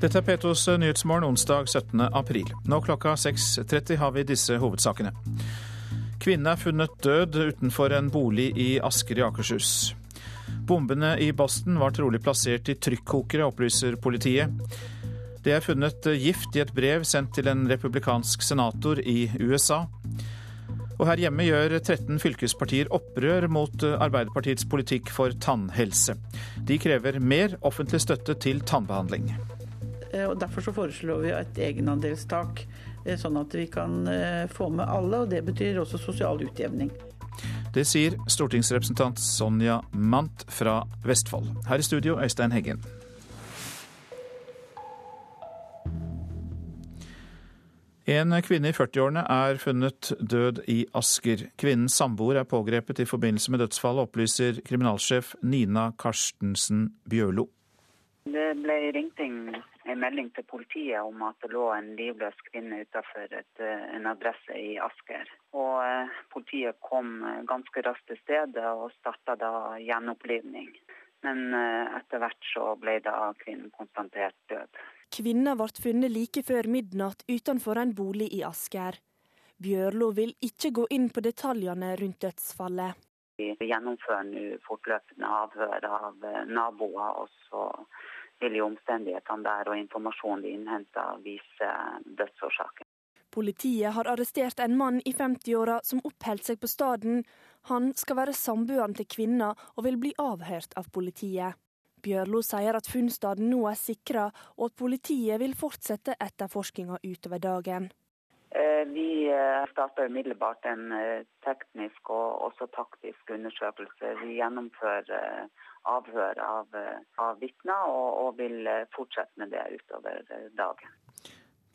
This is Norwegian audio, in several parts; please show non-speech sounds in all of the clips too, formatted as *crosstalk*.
Dette er P2s Nyhetsmorgen onsdag 17. april. Nå klokka 6.30 har vi disse hovedsakene. Kvinne er funnet død utenfor en bolig i Asker i Akershus. Bombene i Boston var trolig plassert i trykkokere, opplyser politiet. Det er funnet gift i et brev sendt til en republikansk senator i USA. Og her hjemme gjør 13 fylkespartier opprør mot Arbeiderpartiets politikk for tannhelse. De krever mer offentlig støtte til tannbehandling. Eh, og Derfor så foreslår vi et egenandelstak, eh, sånn at vi kan eh, få med alle. og Det betyr også sosial utjevning. Det sier stortingsrepresentant Sonja Mandt fra Vestfold. Her i studio, Øystein Heggen. En kvinne i 40-årene er funnet død i Asker. Kvinnens samboer er pågrepet i forbindelse med dødsfallet, opplyser kriminalsjef Nina Karstensen Bjørlo. Det ble ringt inn en melding til politiet om at det lå en livløs kvinne utenfor eh, en adresse i Asker. Og eh, Politiet kom eh, ganske raskt til stedet og starta da gjenopplivning. Men etter hvert så ble da kvinnen konstatert død. Kvinna ble funnet like før midnatt utenfor en bolig i Asker. Bjørlo vil ikke gå inn på detaljene rundt dødsfallet. Vi gjennomfører nå fortløpende avhør av naboer. og så vil jo omstendighetene der og informasjonen de innhenter, vise dødsårsaken. Politiet har arrestert en mann i 50-åra som oppholdt seg på staden. Han skal være samboeren til kvinna og vil bli avhørt av politiet. Bjørlo sier at funnstaden nå er sikra, og at politiet vil fortsette etterforskninga utover dagen. Eh, vi eh, starter umiddelbart en eh, teknisk og også taktisk undersøkelse. Vi gjennomfører avhør av, av vitner, og, og, vil fortsette med det utover dagen.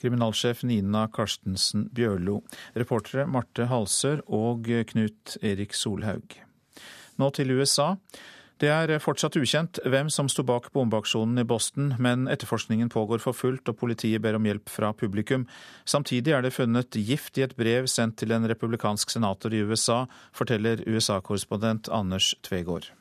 Kriminalsjef Nina Karstensen Bjørlo. Reportere Marte Halsør og Knut Erik Solhaug. Nå til USA. Det er fortsatt ukjent hvem som sto bak bombeaksjonen i Boston, men etterforskningen pågår for fullt og politiet ber om hjelp fra publikum. Samtidig er det funnet gift i et brev sendt til en republikansk senator i USA, forteller USA-korrespondent Anders Tvegård.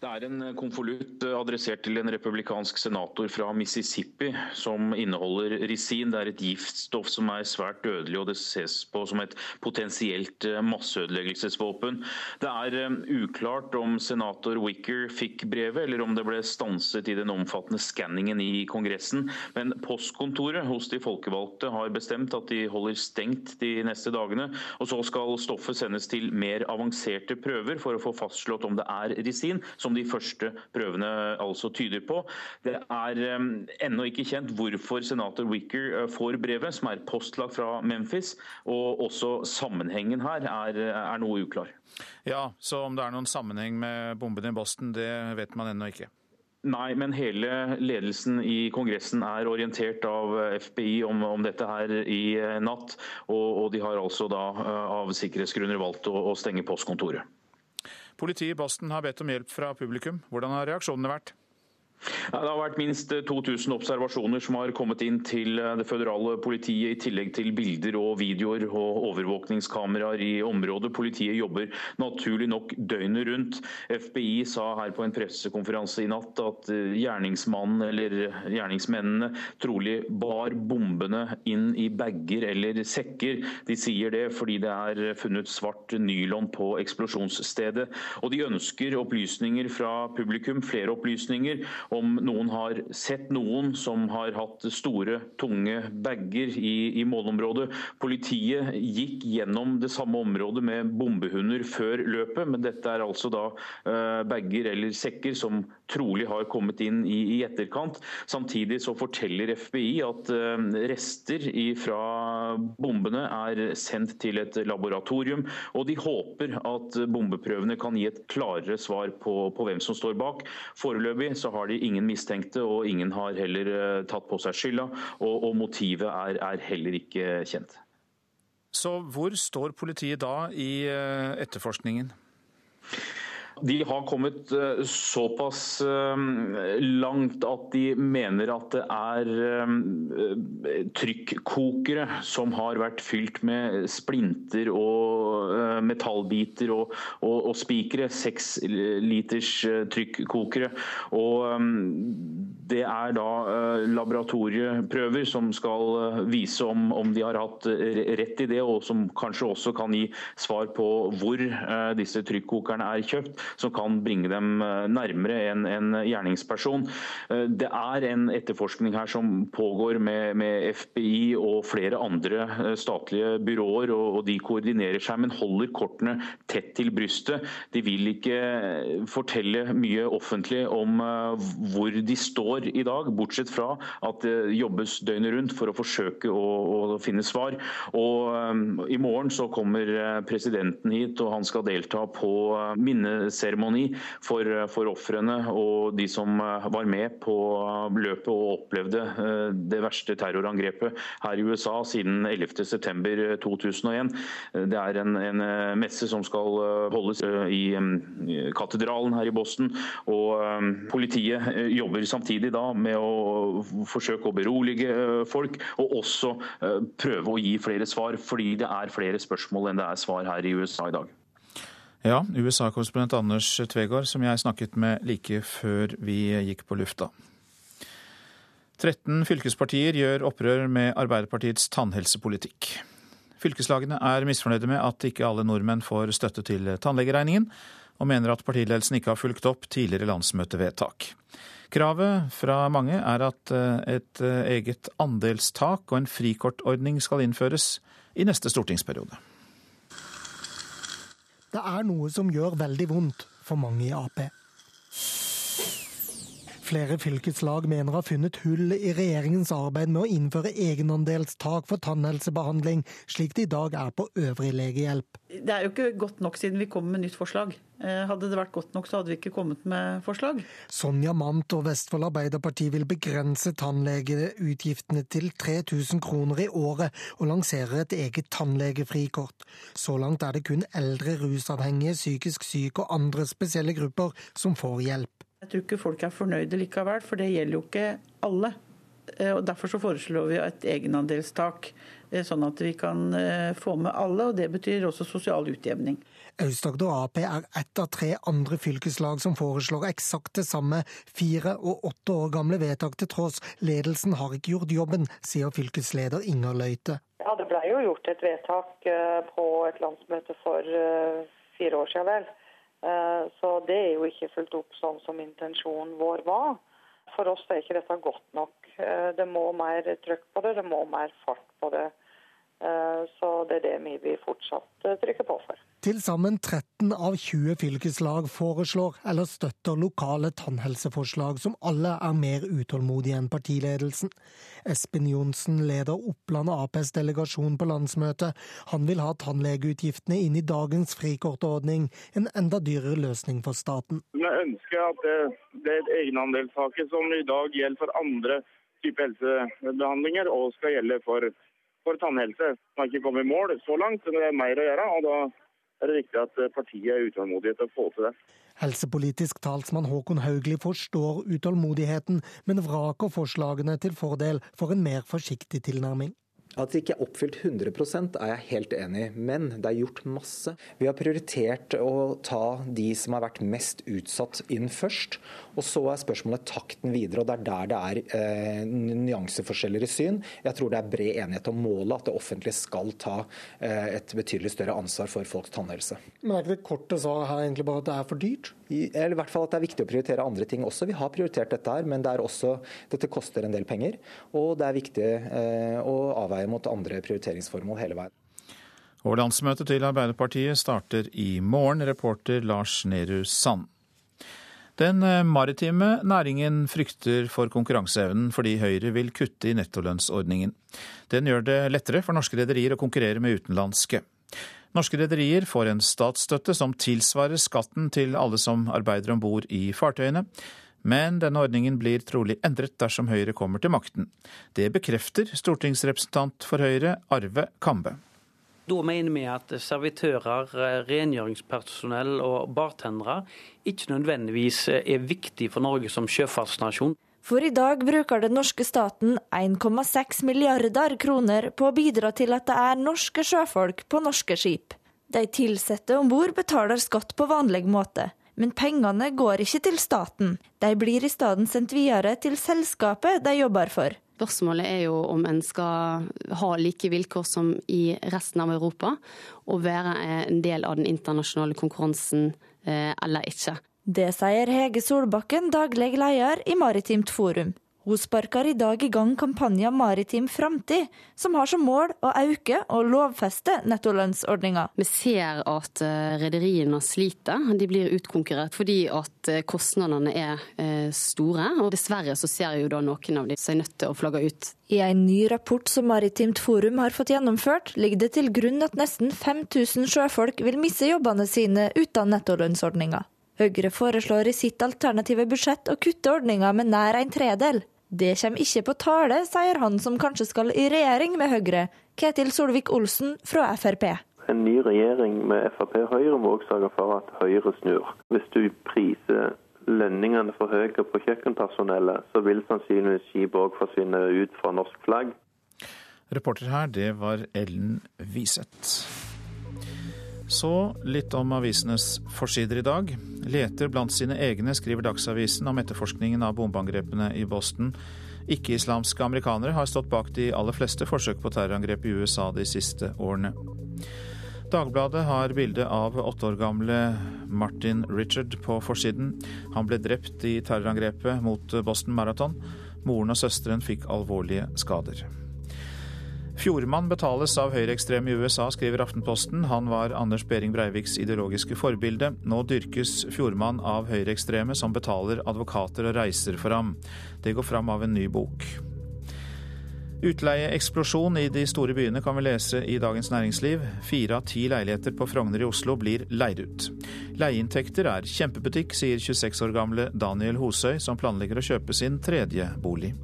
Det er en konvolutt adressert til en republikansk senator fra Mississippi som inneholder risin. Det er et giftstoff som er svært dødelig, og det ses på som et potensielt eh, masseødeleggelsesvåpen. Det er eh, uklart om senator Wicker fikk brevet, eller om det ble stanset i den omfattende skanningen i Kongressen. Men postkontoret hos de folkevalgte har bestemt at de holder stengt de neste dagene. Og så skal stoffet sendes til mer avanserte prøver for å få fastslått om det er risin. som som de første prøvene altså tyder på. Det er ennå ikke kjent hvorfor senator Wicker eh, får brevet, som er postlagt fra Memphis. Og også sammenhengen her er, er noe uklar. Ja, Så om det er noen sammenheng med bombene i Boston, det vet man ennå ikke? Nei, men hele ledelsen i Kongressen er orientert av FBI om, om dette her i eh, natt. Og, og, de har altså da eh, av sikkerhetsgrunner valgt å, å stenge postkontoret. Politiet i Boston har bedt om hjelp fra publikum. Hvordan har reaksjonene vært? Det har vært minst 2000 eh, observasjoner som har kommet inn til eh, det føderale politiet, i tillegg til bilder og videoer og overvåkningskameraer i området. Politiet jobber naturlig nok døgnet rundt. FBI sa her på en pressekonferanse i natt at eh, gjerningsmannen eller gjerningsmennene trolig bar bombene inn i bager eller sekker. De sier det fordi det er funnet svart nylon på eksplosjonsstedet. Og de ønsker opplysninger fra publikum, flere opplysninger om noen har sett noen som har hatt store, tunge bager i, i målområdet. Politiet gikk gjennom det samme området med bombehunder før løpet, men dette er altså da uh, bager eller sekker som trolig har kommet inn i, i etterkant. Samtidig så forteller FBI at uh, rester fra bombene er sendt til et laboratorium, og de håper at bombeprøvene kan gi et klarere svar på, på hvem som står bak. Foreløpig så har de ingen mistenkte, og ingen har heller eh, tatt på seg skylda. Og, og motivet er, er, heller ikke kjent. Så hvor står politiet da i eh, etterforskningen? De har kommet eh, såpass eh, langt at de mener at det er eh, trykkokere som har vært fylt med splinter og metallbiter og, og, og spikere. Seks liters trykkokere. Og det er da laboratorieprøver som skal vise om, om de har hatt rett i det, og som kanskje også kan gi svar på hvor disse trykkokerne er kjøpt som kan bringe dem eh, nærmere en, en gjerningsperson. Eh, det er en etterforskning her som pågår med, med FBI og flere andre eh, statlige byråer, og, og, de koordinerer seg, men holder kortene tett til brystet. De vil ikke fortelle mye offentlig om hvor de står i dag, bortsett fra at det jobbes døgnet rundt for å forsøke å, å finne svar. Og I morgen så kommer presidenten hit, og han skal delta på minneseremoni for, for ofrene og de som eh, var med på løpet og opplevde eh, det verste terrorangrepet her i USA siden 11.9.2001. Det er en, en, messe som skal holdes i katedralen her i Boston. og Politiet jobber samtidig da med å forsøke å berolige folk, og også prøve å gi flere svar, fordi det er flere spørsmål enn det er svar her i USA i dag. Ja, USA-korrespondent Anders Tvegård, som jeg snakket med like før vi gikk på lufta. 13 fylkespartier gjør opprør med Arbeiderpartiets tannhelsepolitikk. Fylkeslagene er misfornøyde med at ikke alle nordmenn får støtte til tannlegeregningen, og mener at partiledelsen ikke har fulgt opp tidligere landsmøtevedtak. Kravet fra mange er at eh, et eh, eget andelstak og en frikortordning skal innføres i neste stortingsperiode. Det er noe som gjør veldig vondt for mange i Ap. Flere fylkeslag mener har funnet hull i regjeringens arbeid med å innføre egenandelstak for tannhelsebehandling, slik det i dag er på øvrig legehjelp. Det er jo ikke godt nok siden vi kom med nytt forslag. Eh, hadde det vært godt nok, så hadde vi ikke kommet med forslag. Sonja Mandt og Vestfold Arbeiderparti vil begrense tannlegeutgiftene til 3000 kroner i året, og lanserer et eget tannlegefrikort. Så langt er det kun eldre, rusavhengige, psykisk syke og andre spesielle grupper som får hjelp. Jeg tror ikke folk er fornøyde likevel, for det gjelder jo ikke alle. Eh, og Derfor så foreslår vi et egenandelstak, eh, sånn at vi kan eh, få med alle. og Det betyr også sosial utjevning. Aust-Agder Ap er ett av tre andre fylkeslag som foreslår eksakt det samme. Fire og åtte år gamle vedtak til tross. Ledelsen har ikke gjort jobben, sier fylkesleder Inger Løite. Ja, Det ble jo gjort et vedtak på et landsmøte for fire år siden, vel. Eh, så det er jo ikke fulgt opp sånn som intensjonen vår var. For oss er ikke dette godt nok. Eh, det må mer trøkk på det, det må mer fart på det. Eh, så det er det vi vil fortsatt trykke på for. Til sammen 13 av 20 fylkeslag foreslår eller støtter lokale tannhelseforslag, som alle er mer utålmodige enn partiledelsen. Espen Johnsen leder Oppland Aps delegasjon på landsmøtet. Han vil ha tannlegeutgiftene inn i dagens frikortordning, en enda dyrere løsning for staten. Vi ønsker at det, det egenandelstaket som i dag gjelder for andre typer helsebehandlinger, og skal gjelde for, for tannhelse. Man har ikke kommet i mål så langt, men det er mer å gjøre. og da er det viktig at eh, partiet er utålmodig til å få til det. Helsepolitisk talsmann Håkon Haugli forstår utålmodigheten, men vraker forslagene til fordel for en mer forsiktig tilnærming. At det ikke er oppfylt 100% er jeg helt enig i, men det er gjort masse. Vi har prioritert å ta de som har vært mest utsatt inn først. Og så er spørsmålet takten videre, og det er der det er eh, nyanseforskjeller i syn. Jeg tror det er bred enighet om målet, at det offentlige skal ta eh, et betydelig større ansvar for folks tannhelse. Men er ikke det korte svaret her egentlig bare at det er for dyrt? Eller i hvert fall at det er viktig å prioritere andre ting også. Vi har prioritert dette her, men det også, dette koster en del penger. Og det er viktig eh, å avveie mot andre prioriteringsformål hele veien. Og landsmøtet til Arbeiderpartiet starter i morgen. Reporter Lars Nehru Sand. Den eh, maritime næringen frykter for konkurranseevnen fordi Høyre vil kutte i nettolønnsordningen. Den gjør det lettere for norske rederier å konkurrere med utenlandske. Norske rederier får en statsstøtte som tilsvarer skatten til alle som arbeider om bord i fartøyene. Men denne ordningen blir trolig endret dersom Høyre kommer til makten. Det bekrefter stortingsrepresentant for Høyre Arve Kambe. Da mener vi at servitører, rengjøringspersonell og bartendere ikke nødvendigvis er viktig for Norge som sjøfartsnasjon. For i dag bruker den norske staten 1,6 milliarder kroner på å bidra til at det er norske sjøfolk på norske skip. De ansatte om bord betaler skatt på vanlig måte, men pengene går ikke til staten. De blir i stedet sendt videre til selskapet de jobber for. Spørsmålet er jo om en skal ha like vilkår som i resten av Europa, og være en del av den internasjonale konkurransen eh, eller ikke. Det sier Hege Solbakken, daglig leder i Maritimt Forum. Hun sparker i dag i gang kampanjen Maritim framtid, som har som mål å øke og lovfeste nettolønnsordninga. Vi ser at eh, rederiene sliter. De blir utkonkurrert fordi at eh, kostnadene er eh, store. Og dessverre så ser jo da noen av de seg nødt til å flagge ut. I en ny rapport som Maritimt Forum har fått gjennomført, ligger det til grunn at nesten 5000 sjøfolk vil miste jobbene sine uten nettolønnsordninga. Høyre foreslår i sitt alternative budsjett å kutte ordninga med nær en tredel. Det kommer ikke på tale, sier han som kanskje skal i regjering med Høyre, Ketil Solvik-Olsen fra Frp. En ny regjering med Frp og Høyre må også sørge for at Høyre snur. Hvis du priser lønningene for høye på kjøkkenpersonellet, så vil sannsynligvis skipet òg forsvinne ut fra norsk flagg. Reporter her, det var Ellen Wiseth. Så litt om avisenes forsider i dag. Leter blant sine egne, skriver Dagsavisen om etterforskningen av bombeangrepene i Boston. Ikke-islamske amerikanere har stått bak de aller fleste forsøk på terrorangrep i USA de siste årene. Dagbladet har bilde av åtte år gamle Martin Richard på forsiden. Han ble drept i terrorangrepet mot Boston Marathon. Moren og søsteren fikk alvorlige skader. Fjordmann betales av høyreekstreme i USA, skriver Aftenposten. Han var Anders Behring Breiviks ideologiske forbilde. Nå dyrkes Fjordmann av høyreekstreme som betaler advokater og reiser for ham. Det går fram av en ny bok. Utleieeksplosjon i de store byene kan vi lese i Dagens Næringsliv. Fire av ti leiligheter på Frogner i Oslo blir leid ut. Leieinntekter er kjempebutikk, sier 26 år gamle Daniel Hosøy, som planlegger å kjøpe sin tredje bolig.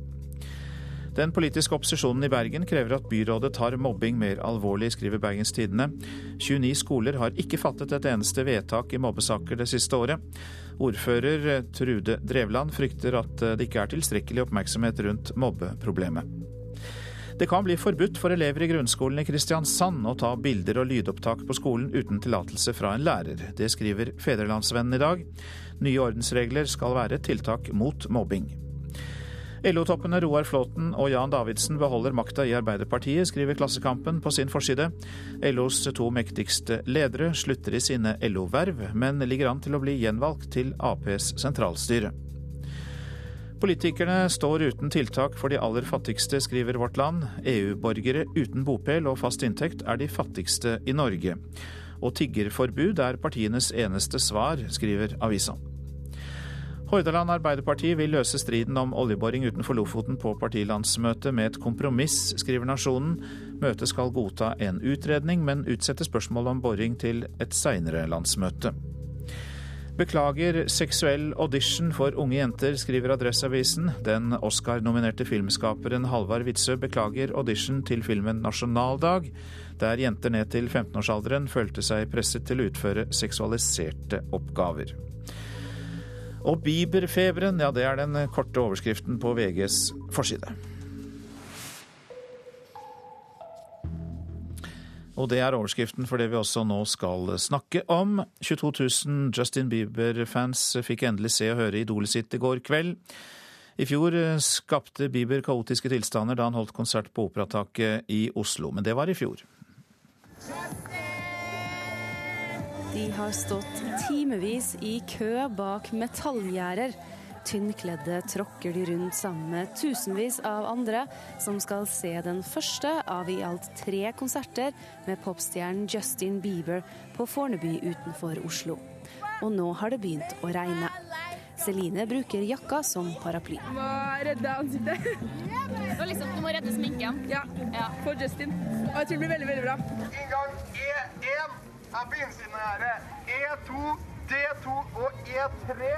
Den politiske opposisjonen i Bergen krever at byrådet tar mobbing mer alvorlig, skriver Bergens Tidende. 29 skoler har ikke fattet et eneste vedtak i mobbesaker det siste året. Ordfører Trude Drevland frykter at det ikke er tilstrekkelig oppmerksomhet rundt mobbeproblemet. Det kan bli forbudt for elever i grunnskolen i Kristiansand å ta bilder og lydopptak på skolen uten tillatelse fra en lærer. Det skriver Fedrelandsvennen i dag. Nye ordensregler skal være tiltak mot mobbing. LO-toppene Roar Flåten og Jan Davidsen beholder makta i Arbeiderpartiet, skriver Klassekampen på sin forside. LOs to mektigste ledere slutter i sine LO-verv, men ligger an til å bli gjenvalgt til Aps sentralstyre. Politikerne står uten tiltak for de aller fattigste, skriver Vårt Land. EU-borgere uten bopel og fast inntekt er de fattigste i Norge. Og tiggerforbud er partienes eneste svar, skriver avisa. Hordaland Arbeiderparti vil løse striden om oljeboring utenfor Lofoten på partilandsmøtet med et kompromiss, skriver Nasjonen. Møtet skal godta en utredning, men utsette spørsmålet om boring til et seinere landsmøte. Beklager seksuell audition for unge jenter, skriver Adresseavisen. Den Oscar-nominerte filmskaperen Halvard Witzøe beklager audition til filmen 'Nasjonaldag', der jenter ned til 15-årsalderen følte seg presset til å utføre seksualiserte oppgaver. Og biberfeberen, ja det er den korte overskriften på VGs forside. Og det er overskriften for det vi også nå skal snakke om. 22 000 Justin Bieber-fans fikk endelig se og høre idolet sitt i går kveld. I fjor skapte Bieber kaotiske tilstander da han holdt konsert på Operataket i Oslo, men det var i fjor. De har stått timevis i kø bak metallgjerder. Tynnkledde tråkker de rundt sammen med tusenvis av andre, som skal se den første av i alt tre konserter med popstjernen Justin Bieber på Forneby utenfor Oslo. Og nå har det begynt å regne. Celine bruker jakka som paraply. Du må redde ansiktet. liksom, du må redde sminken? Ja, ja. for Justin. Og jeg tror det blir veldig, veldig bra. Inngang E1 er på innsiden av gjerdet. E2, D2 og E3.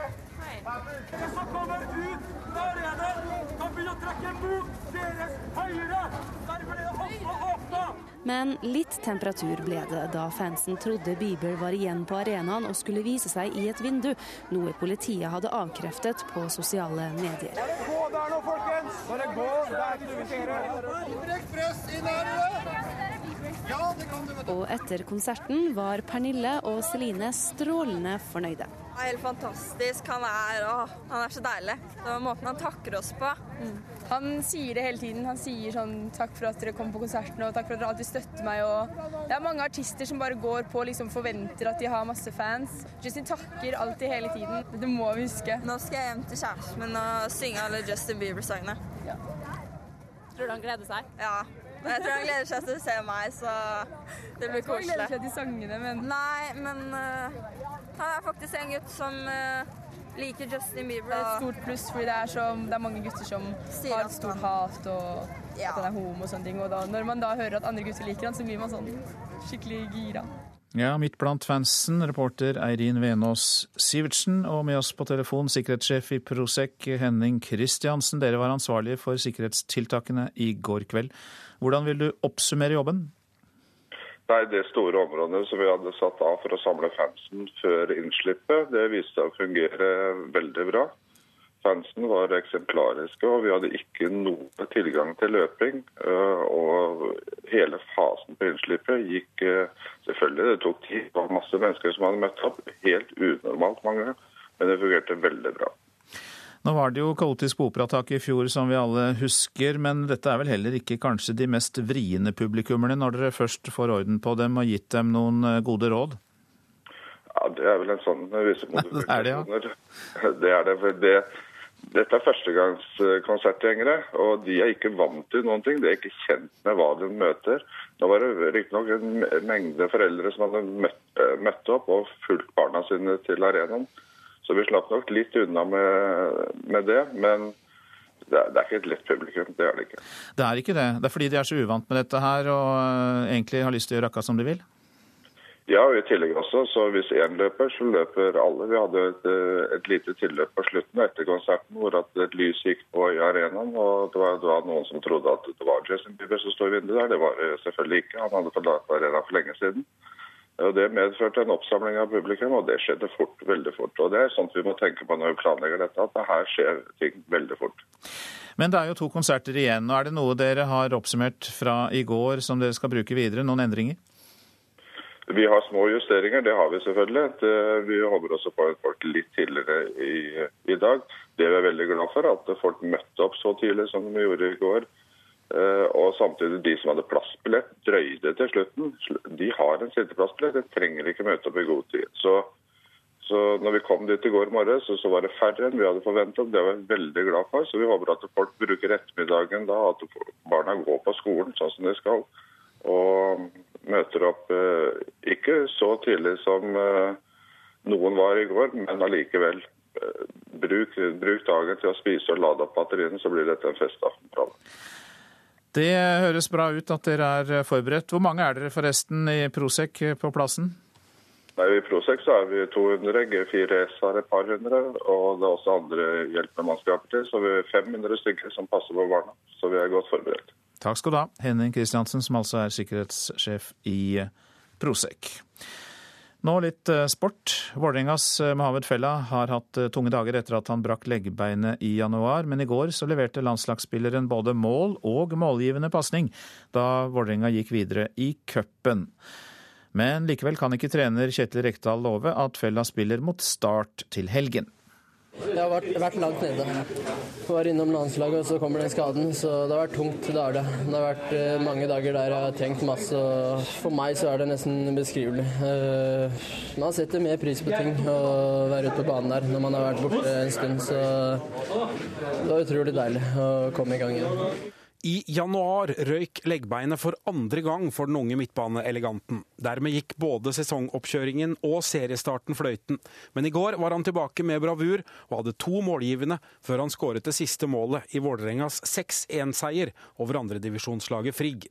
Dere som kommer ut der nede, kan begynne å trekke mot deres høyre. Derfor er det også åpna. Men litt temperatur ble det da fansen trodde Bieber var igjen på arenaen og skulle vise seg i et vindu, noe politiet hadde avkreftet på sosiale medier. Gå der nå, folkens! Bare gå! Det er ikke noe vi gjøre. Brekk press inn her! Og etter konserten var Pernille og Celine strålende fornøyde. Det er helt fantastisk. Han er, å, han er så deilig. Det var måten han takker oss på. Han sier det hele tiden. Han sier sånn takk for at dere kom på konserten og takk for at dere alltid støtter meg. Og det er mange artister som bare går på og liksom forventer at de har masse fans. Justin takker alltid hele tiden. Det må vi huske. Nå skal jeg hjem til kjæresten min og synge alle Justin Bieber-sangene. Tror du han gleder seg? Ja. Men jeg tror han gleder seg til å se meg, så det blir koselig. Jeg tror han gleder seg til sangene, men Nei, men uh, han er faktisk en gutt som uh, liker Justin Bieber. det er et stort pluss, fordi det er, så, det er mange gutter som Sier har et stort han- hat og Ja. at han er homo og sånne ting. Og da, når man da hører at andre gutter liker han, så blir man sånn skikkelig gira. Ja, midt blant fansen, reporter Eirin Venås Sivertsen, og med oss på telefon sikkerhetssjef i Prosec, Henning Kristiansen. Dere var ansvarlige for sikkerhetstiltakene i går kveld. Hvordan vil du oppsummere jobben? Nei, Det store området som vi hadde satt av for å samle fansen før innslippet, det viste seg å fungere veldig bra. Fansen var eksemplariske, og vi hadde ikke noe tilgang til løping. øh, Og hele fasen på innslippet gikk øh, selvfølgelig, det tok tid. Det var masse mennesker som hadde møtt opp. Helt unormalt mange, men det fungerte veldig bra. Nå var det jo kaotisk på Operataket i fjor, som vi alle husker, men dette er vel heller ikke kanskje de mest vriene publikummerne, når dere først får orden på dem og gitt dem noen eh, gode råd? Ja, Det er vel en sånn vise Det *laughs* er det, ja. Det er det. for det dette er førstegangskonsertgjengere, og de er ikke vant til noen ting. De er ikke kjent med hva de møter. Nå var det riktignok en mengde foreldre som hadde møtt, eh, møtt opp og fulgt barna sine til arenaen. Så vi slapp nok litt unna med, med det. Men det er, det er ikke et lett publikum. Det er det ikke. Det er ikke det. Det er fordi de er så uvant med dette her og eh, egentlig har lyst til å gjøre akkurat som de vil? Ja, og i tillegg også, så hvis én løper, så løper alle. Vi hadde et, eh, et lite tilløp på slutten etter konserten hvor at et lys gikk på i arenaen. og Det var, det var noen som trodde at det var Justin Bieber som stod i vinduet der. Det var det selvfølgelig ikke. Han hadde forlatt arenaen for lenge siden. Og Det medførte en oppsamling av publikum, og det skjedde fort, veldig fort. Og Det er sånt vi må tenke på når vi planlegger dette, at det her skjer ting veldig fort. Men det er jo to konserter igjen. og Er det noe dere har oppsummert fra i går som dere skal bruke videre? Noen endringer? Vi har små justeringer, det har vi selvfølgelig. Vi håper også på at folk litt tidligere i, i dag. Det vi er veldig glad for, at folk møtte opp så tidlig som de gjorde i går. Eh, Og samtidig de som hadde plassbillett, drøyde til slutten. De har en sitteplassbillett, de trenger ikke møte opp i god tid. Så, så når vi kom dit i går morges, så, så var det færre enn vi hadde forventet. Det var vi veldig glad for. Så vi håper at folk bruker ettermiddagen da, at barna går på skolen sånn som de skal. Og møter opp eh, ikke så tidlig som eh, noen var i går, men allikevel. Bruk, bruk dagen til å spise og lade opp batteriene, så blir dette en festaften. Det høres bra ut at dere er forberedt. Hvor mange er dere forresten i Prosec på plassen? Nei, I Prosec så er vi 200, G4S har et par hundre, og det er også andre hjelpende mannskaper til. Så vi er 500 stykker som passer på barna. Så vi er godt forberedt. Takk skal du ha, Henning Kristiansen, som altså er sikkerhetssjef i Prosec. Nå litt eh, sport. Vålerengas eh, Mohammed Fella har hatt eh, tunge dager etter at han brakk leggbeinet i januar, men i går så leverte landslagsspilleren både mål og målgivende pasning da Vålerenga gikk videre i cupen. Men likevel kan ikke trener Kjetil Rekdal love at Fella spiller mot Start til helgen. Jeg har vært, vært langt nede. Var innom landslaget, og så kommer den skaden. Så det har vært tungt. Det har det. Det har vært eh, mange dager der jeg har tenkt masse. og For meg så er det nesten beskrivelig. Eh, man setter mer pris på ting å være ute på banen der når man har vært borte en stund. Så det var utrolig deilig å komme i gang igjen. I januar røyk leggbeinet for andre gang for den unge midtbaneeleganten. Dermed gikk både sesongoppkjøringen og seriestarten fløyten. Men i går var han tilbake med bravur og hadde to målgivende før han skåret det siste målet i Vålerengas 6-1-seier over andredivisjonslaget Frigg.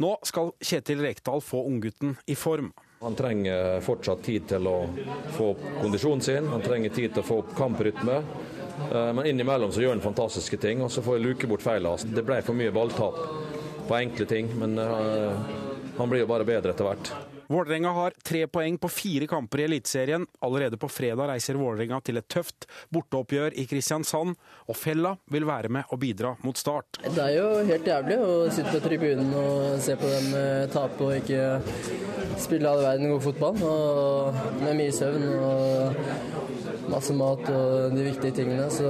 Nå skal Kjetil Rekdal få unggutten i form. Han trenger fortsatt tid til å få opp kondisjonen sin, han trenger tid til å få opp kamprytme. Eh, Men innimellom så gjør han fantastiske ting, og så får jeg luke bort feilene. Det ble for mye balltap på enkle ting, men eh, han blir jo bare bedre etter hvert. Vålerenga har tre poeng på fire kamper i Eliteserien. Allerede på fredag reiser Vålerenga til et tøft borteoppgjør i Kristiansand, og Fella vil være med og bidra mot Start. Det er jo helt jævlig å sitte på tribunen og se på dem eh, tape og ikke spille all verden god fotball. Og med mye søvn og masse mat og de viktige tingene, så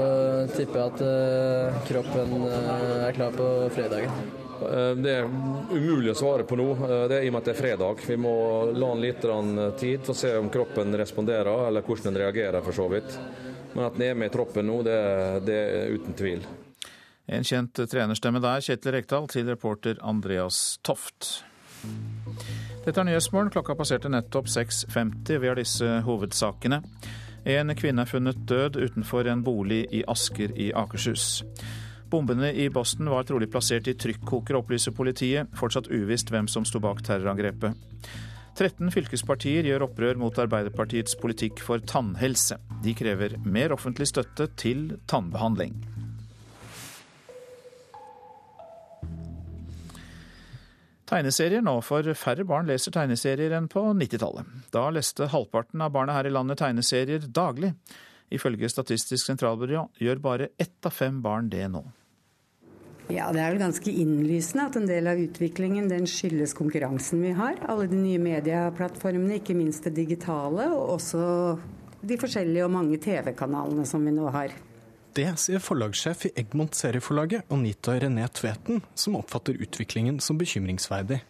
tipper jeg at eh, kroppen eh, er klar på fredagen. Eh, det er umulig å svare på nå, eh, det er i og med at det er fredag. Vi må la den litt tid for å se om kroppen responderer, eller hvordan den reagerer for så vidt. Men at den er med i troppen nå, det, det er uten tvil. En kjent trenerstemme der, Kjetil Rekdal, til reporter Andreas Toft. Dette er Nyhetsmorgen. Klokka passerte nettopp 6.50. Vi har disse hovedsakene. En kvinne er funnet død utenfor en bolig i Asker i Akershus. Bombene i Boston var trolig plassert i trykkoker, opplyser politiet. Fortsatt uvisst hvem som sto bak terrorangrepet. 13 fylkespartier gjør opprør mot Arbeiderpartiets politikk for tannhelse. De krever mer offentlig støtte til tannbehandling. Tegneserier nå, for færre barn leser tegneserier enn på 90-tallet. Da leste halvparten av barna her i landet tegneserier daglig. Ifølge Statistisk sentralbyrå gjør bare ett av fem barn det nå. Ja, Det er vel ganske innlysende at en del av utviklingen den skyldes konkurransen vi har. Alle de nye medieplattformene, ikke minst det digitale, og også de forskjellige og mange TV-kanalene som vi nå har. Det sier forlagssjef i Egmont serieforlaget, Anita René Tveten, som oppfatter utviklingen som bekymringsverdig.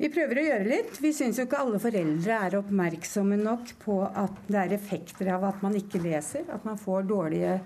Vi prøver å gjøre litt. Vi syns jo ikke alle foreldre er oppmerksomme nok på at det er effekter av at man ikke leser, at man får dårlige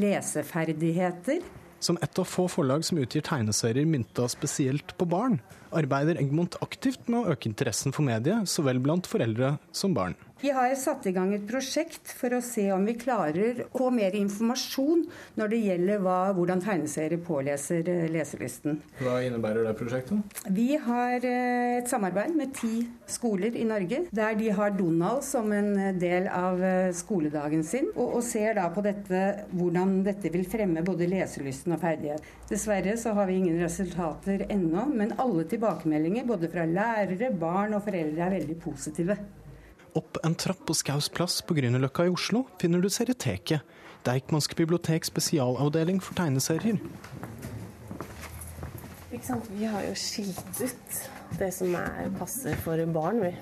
leseferdigheter. Som et av få forlag som utgir tegneserier mynta spesielt på barn, arbeider Egmont aktivt med å øke interessen for mediet, så vel blant foreldre som barn. Vi har satt i gang et prosjekt for å se om vi klarer å få mer informasjon når det gjelder hva, hvordan tegneserier påleser eh, leselysten. Hva innebærer det prosjektet? Vi har eh, et samarbeid med ti skoler i Norge, der de har Donald som en eh, del av skoledagen sin, og, og ser da på dette, hvordan dette vil fremme både leselysten og ferdighet. Dessverre så har vi ingen resultater ennå, men alle tilbakemeldinger både fra lærere, barn og foreldre er veldig positive. Opp en trapp på Skaus plass på Grünerløkka i Oslo finner du Serieteket, Deichmanske bibliotek spesialavdeling for tegneserier. Ikke sant? Vi har jo skilt ut det som er passer for barn, vi.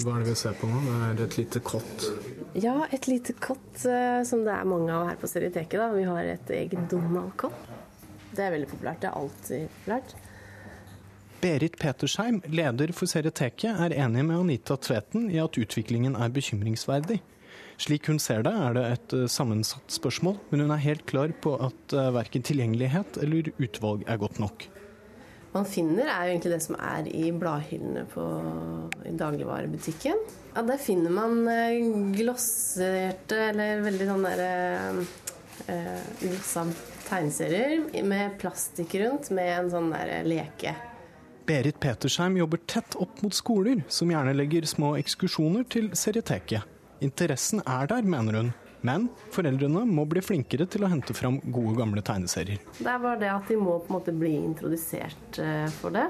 Hva er det vi ser på nå? Det er et lite kott? Ja, et lite kott uh, som det er mange av her på Serieteket. Vi har et eget Donald-kott. Det er veldig populært. Det er alltid populært. Berit Petersheim, leder for Serieteket, er enig med Anita Tveten i at utviklingen er bekymringsverdig. Slik hun ser det, er det et eh, sammensatt spørsmål, men hun er helt klar på at eh, verken tilgjengelighet eller utvalg er godt nok. Man finner, er jo egentlig det som er i bladhyllene på i dagligvarebutikken. Ja, der finner man eh, glosserte, eller veldig sånn derre eh, glossa tegneserier med plastikk rundt, med en sånn der leke. Berit Petersheim jobber tett opp mot skoler, som gjerne legger små ekskursjoner til serieteket. Interessen er der, mener hun, men foreldrene må bli flinkere til å hente fram gode, gamle tegneserier. Det er bare det at de må på en måte bli introdusert eh, for det,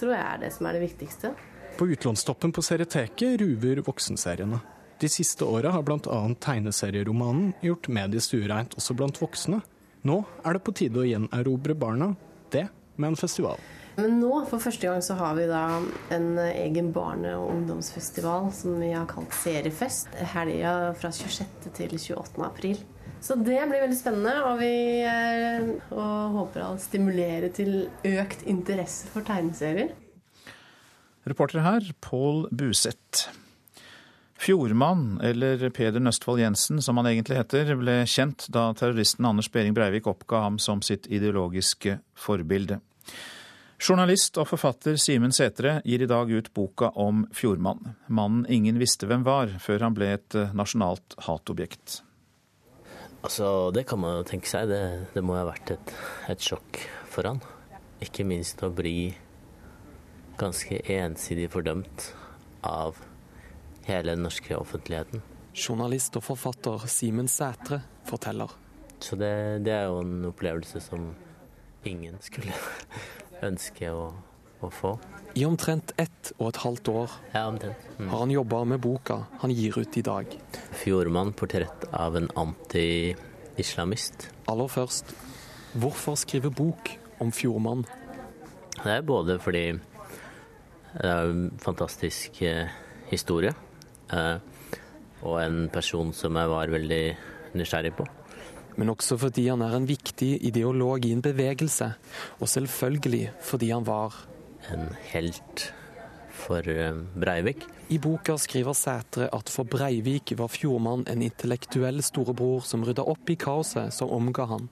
tror jeg er det som er det viktigste. På utlånstoppen på serieteket ruver voksenseriene. De siste åra har bl.a. tegneserieromanen gjort mediet stuereint også blant voksne. Nå er det på tide å gjenerobre barna, det med en festival. Men nå, for første gang, så har vi da en egen barne- og ungdomsfestival som vi har kalt Seriefest. Helga fra 26. til 28. april. Så det blir veldig spennende, og vi er, og håper å stimulere til økt interesse for tegneserier. Reporter her, Pål Buseth. Fjordmann, eller Peder Nøstfold Jensen som han egentlig heter, ble kjent da terroristen Anders Behring Breivik oppga ham som sitt ideologiske forbilde. Journalist og forfatter Simen Sætre gir i dag ut boka om Fjordmann. Mannen ingen visste hvem var, før han ble et eh, nasjonalt hatobjekt. Altså, Det kan man jo tenke seg. Det, det må ha vært et, et, sjokk for han. Ikke minst å bli ganske ensidig fordømt av hele den norske offentligheten. Journalist og forfatter Simen Sætre forteller. Så det, det er jo en opplevelse som ingen skulle ønske å, å få. I omtrent ett og et halvt år Ja. Mm. har han jobba med boka han gir ut i dag. Fjordmann, portrett av en anti-islamist. Aller først, hvorfor skrive bok om Fjordmann? Det er både fordi det er en fantastisk eh, historie, eh, og en person som jeg var veldig nysgjerrig på. Men også fordi han er en viktig ideolog i en bevegelse, og selvfølgelig fordi han var En helt for eh, Breivik. I boka skriver Sætre at for Breivik var Fjordmann en intellektuell storebror som rydda opp i kaoset som omga han,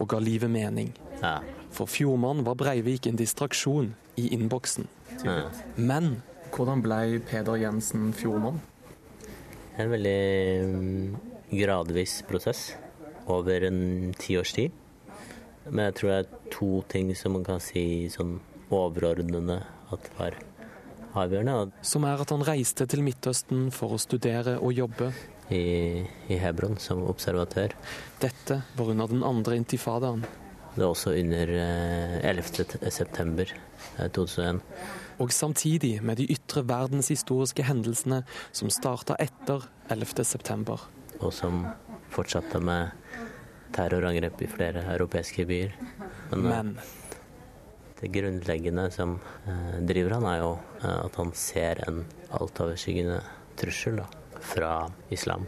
og ga livet mening. Ja. For Fjordmann var Breivik en distraksjon i innboksen. Ja. Men hvordan ble Peder Jensen Fjordmann? En veldig mm, gradvis prosess over en tiårs tid. Men jeg tror det er to ting som man kan si sånn overordnede at var avgjørende. Som er at han reiste til Midtøsten for å studere og jobbe. I, i Hebron som observatør. Dette var under den andre intifadaen. Det var også under eh, 11. september eh, 2001. Og samtidig med de ytre verdenshistoriske hendelsene som starta etter 11. september. Og som fortsatte med terrorangrep i flere europeiske byer. Men, eh, Men det grunnleggende som eh, driver han, er jo eh, at han ser en altoverskyggende trussel da, fra islam.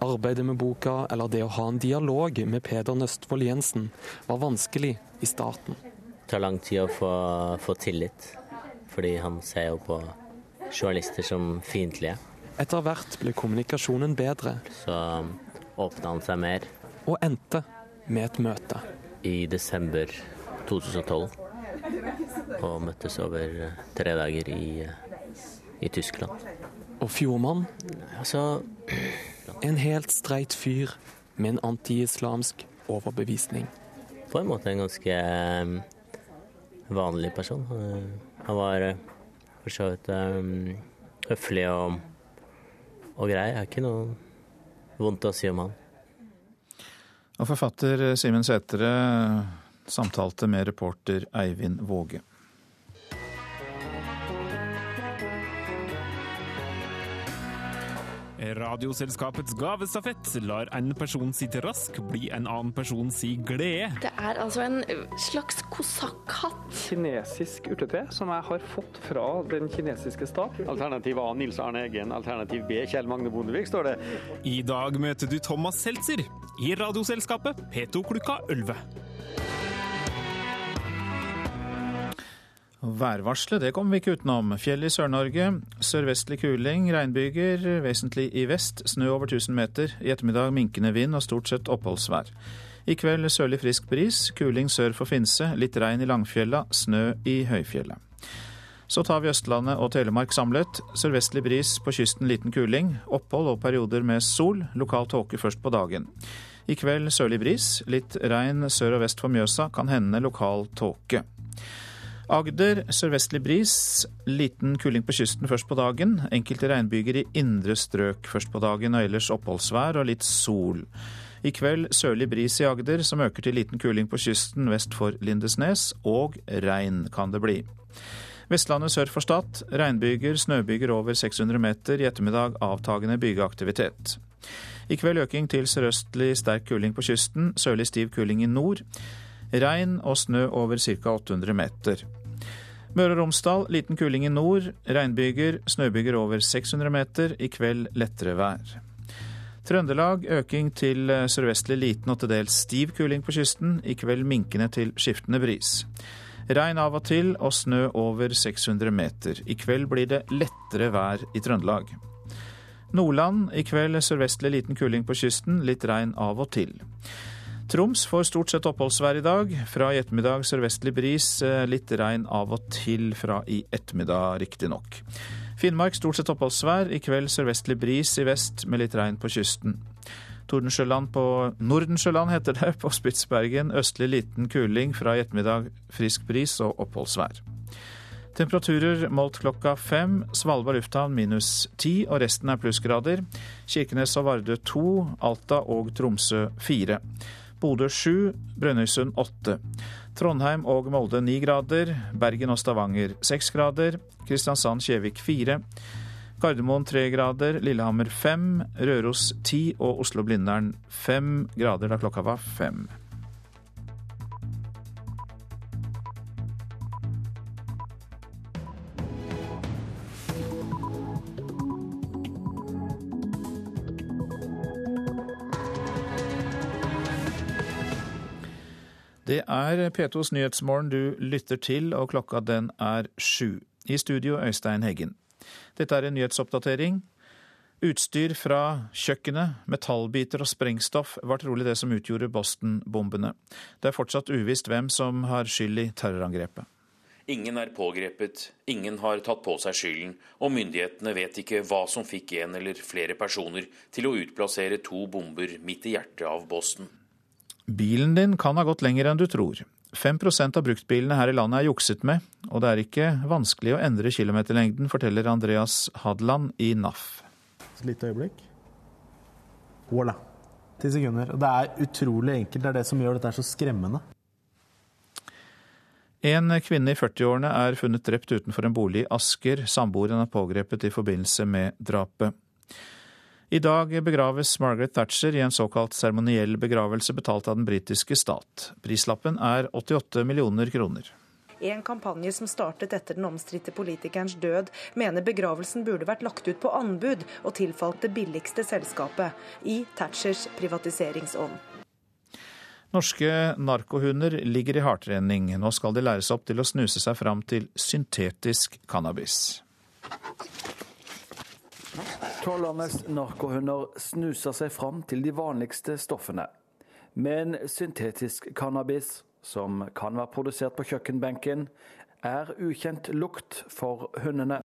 arbeidet med boka, eller det å ha en dialog med Peder Nøstvold Jensen, var vanskelig i starten. Det tar lang tid å få, få tillit, fordi han ser jo på journalister som fiendtlige. Etter hvert ble kommunikasjonen bedre. Så åpna han seg mer. Og endte med et møte. I desember 2012. Og møttes over tre dager i, i Tyskland. Og Fjordmann? Altså *clears throat* En helt streit fyr med en anti-islamsk overbevisning. På en måte en ganske um, vanlig person. Han var for så vidt høflig og, og grei. Det er ikke noe vondt å si om han. Og forfatter Simen Sætre samtalte med reporter Eivind Våge. Radioselskapets gavestafett lar en person sitt rask bli en annen person si glede. Det er altså en slags kosakkhatt. Kinesisk urtete som jeg har fått fra den kinesiske stat. Alternativ A Nils Arne Eggen, alternativ B Kjell Magne Bondevik, står det. I dag møter du Thomas Seltzer i Radioselskapet P2 klokka 11. Værvarselet det kommer vi ikke utenom. Fjell i Sør-Norge. Sørvestlig kuling, regnbyger, vesentlig i vest. Snø over 1000 meter. I ettermiddag minkende vind og stort sett oppholdsvær. I kveld sørlig frisk bris. Kuling sør for Finse. Litt regn i Langfjella. Snø i høyfjellet. Så tar vi Østlandet og Telemark samlet. Sørvestlig bris, på kysten liten kuling. Opphold og perioder med sol. Lokal tåke først på dagen. I kveld sørlig bris. Litt regn sør og vest for Mjøsa. Kan hende lokal tåke. Agder sørvestlig bris, liten kuling på kysten først på dagen. Enkelte regnbyger i indre strøk først på dagen, og ellers oppholdsvær og litt sol. I kveld sørlig bris i Agder, som øker til liten kuling på kysten vest for Lindesnes, og regn kan det bli. Vestlandet sør for Stad, regnbyger, snøbyger over 600 meter. I ettermiddag avtagende bygeaktivitet. I kveld øking til sørøstlig sterk kuling på kysten, sørlig stiv kuling i nord. Regn og snø over ca. 800 meter. Møre og Romsdal liten kuling i nord. Regnbyger, snøbyger over 600 meter. I kveld lettere vær. Trøndelag øking til sørvestlig liten og til dels stiv kuling på kysten. I kveld minkende til skiftende bris. Regn av og til og snø over 600 meter. I kveld blir det lettere vær i Trøndelag. Nordland i kveld sørvestlig liten kuling på kysten, litt regn av og til. Troms får stort sett oppholdsvær i dag. Fra i ettermiddag sørvestlig bris, litt regn av og til fra i ettermiddag, riktignok. Finnmark stort sett oppholdsvær. I kveld sørvestlig bris i vest med litt regn på kysten. Tordensjøland på Nordensjøland heter det, på Spitsbergen. Østlig liten kuling. Fra i ettermiddag frisk bris og oppholdsvær. Temperaturer målt klokka fem. Svalbard lufthavn minus ti, og resten er plussgrader. Kirkenes og Vardø to, Alta og Tromsø fire. Bodø 7, Brønnøysund 8. Trondheim og Molde 9 grader. Bergen og Stavanger 6 grader. Kristiansand-Kjevik 4. Gardermoen 3 grader. Lillehammer 5. Røros 10 og Oslo-Blindern 5 grader da klokka var 5. Det er P2s Nyhetsmorgen du lytter til, og klokka den er sju. I studio Øystein Heggen. Dette er en nyhetsoppdatering. Utstyr fra kjøkkenet, metallbiter og sprengstoff var trolig det som utgjorde Boston-bombene. Det er fortsatt uvisst hvem som har skyld i terrorangrepet. Ingen er pågrepet, ingen har tatt på seg skylden, og myndighetene vet ikke hva som fikk en eller flere personer til å utplassere to bomber midt i hjertet av Boston. Bilen din kan ha gått lenger enn du tror. 5% av bruktbilene her i landet er jukset med, og det er ikke vanskelig å endre kilometerlengden, forteller Andreas Hadland i NAF. Et lite øyeblikk. Voilà. Ti sekunder. Og det er utrolig enkelt. Det er det som gjør dette så skremmende. En kvinne i 40-årene er funnet drept utenfor en bolig i Asker. Samboeren er pågrepet i forbindelse med drapet. I dag begraves Margaret Thatcher i en såkalt seremoniell begravelse betalt av den britiske stat. Prislappen er 88 millioner kroner. I en kampanje som startet etter den omstridte politikerens død, mener begravelsen burde vært lagt ut på anbud og tilfalt det billigste selskapet, i Thatchers privatiseringsånd. Norske narkohunder ligger i hardtrening. Nå skal de læres opp til å snuse seg fram til syntetisk cannabis. Trollernes narkohunder snuser seg fram til de vanligste stoffene. Men syntetisk cannabis, som kan være produsert på kjøkkenbenken, er ukjent lukt for hundene.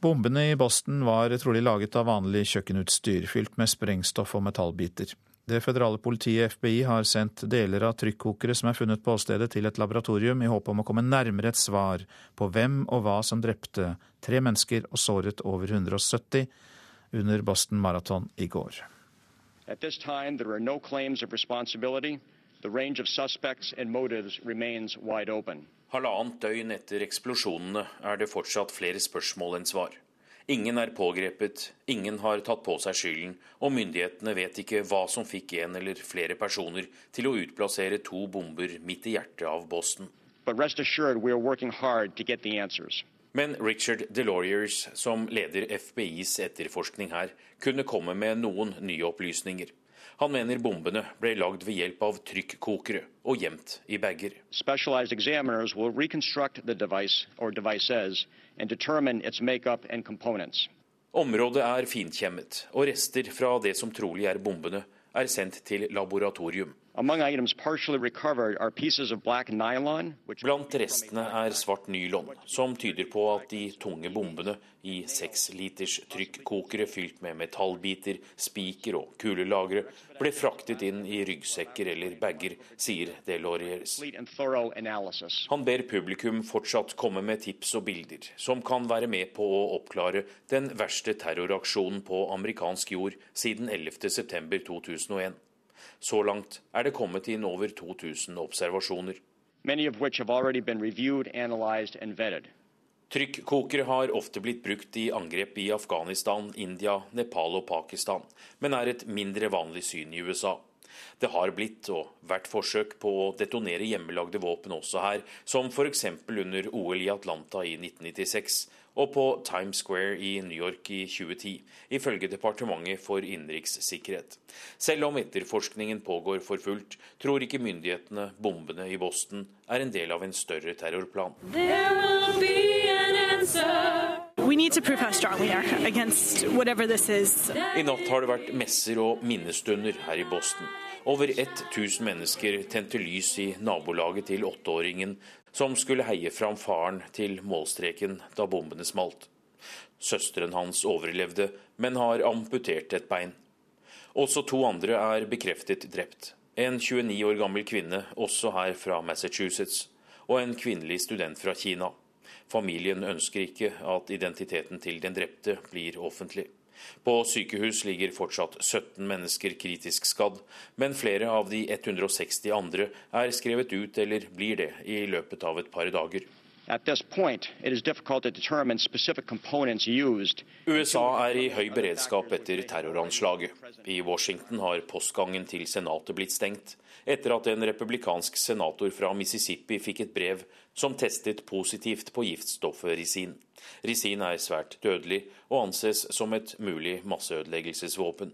Bombene i Boston var trolig laget av vanlig kjøkkenutstyr, fylt med sprengstoff og metallbiter. Det føderale politiet FBI har sendt deler av trykkokere som er funnet på åstedet til et laboratorium, i håp om å komme nærmere et svar på hvem og hva som drepte tre mennesker og såret over 170 under Boston Marathon i går. At this time, there are no claims of responsibility. The range of suspects and motives remains wide open. Halvannet døgn etter eksplosjonene er det fortsatt flere spørsmål enn svar. Ingen er pågrepet, ingen har tatt på seg skylden, og myndighetene vet ikke hva som fikk en eller flere personer til å utplassere to bomber midt i hjertet av Boston. Men Richard DeLauriers, som leder FBIs etterforskning her, kunne komme med noen nye opplysninger. Han mener bombene ble lagd ved hjelp av trykkokere og gjemt i bager. Området er finkjemmet, og rester fra det som trolig er bombene, er sendt til laboratorium. Blant restene er svart nylon, som tyder på at de tunge bombene i seksliters trykkokere fylt med metallbiter, spiker og kulelagre ble fraktet inn i ryggsekker eller bager, sier Deloriers. Han ber publikum fortsatt komme med tips og bilder som kan være med på å oppklare den verste terroraksjonen på amerikansk jord siden 11.9.2001. Så langt er det kommet inn over 2000 observasjoner. Trykkokere har ofte blitt brukt i angrep i Afghanistan, India, Nepal og Pakistan, men er et mindre vanlig syn i USA. Det har blitt og vært forsøk på å detonere hjemmelagde våpen også her, som f.eks. under OL i Atlanta i 1996, og på Times Square i New York i 2010, ifølge Departementet for innenrikssikkerhet. Selv om etterforskningen pågår for fullt, tror ikke myndighetene bombene i Boston er en del av en større terrorplan. I natt har det vært messer og minnestunder her i Boston. Over 1000 mennesker tente lys i nabolaget til åtteåringen som skulle heie fram faren til målstreken da bombene smalt. Søsteren hans overlevde, men har amputert et bein. Også to andre er bekreftet drept. En 29 år gammel kvinne, også her fra Massachusetts, og en kvinnelig student fra Kina. Familien ønsker ikke at identiteten til den drepte blir offentlig. På sykehus ligger fortsatt 17 mennesker kritisk skadd, men flere av de 160 andre er skrevet ut eller blir det i løpet av et par dager. USA er i høy beredskap etter terroranslaget. I Washington har postgangen til Senatet blitt stengt, etter at en republikansk senator fra Mississippi fikk et brev som testet positivt på giftstoffet risin. Risin er svært dødelig og anses som et mulig masseødeleggelsesvåpen.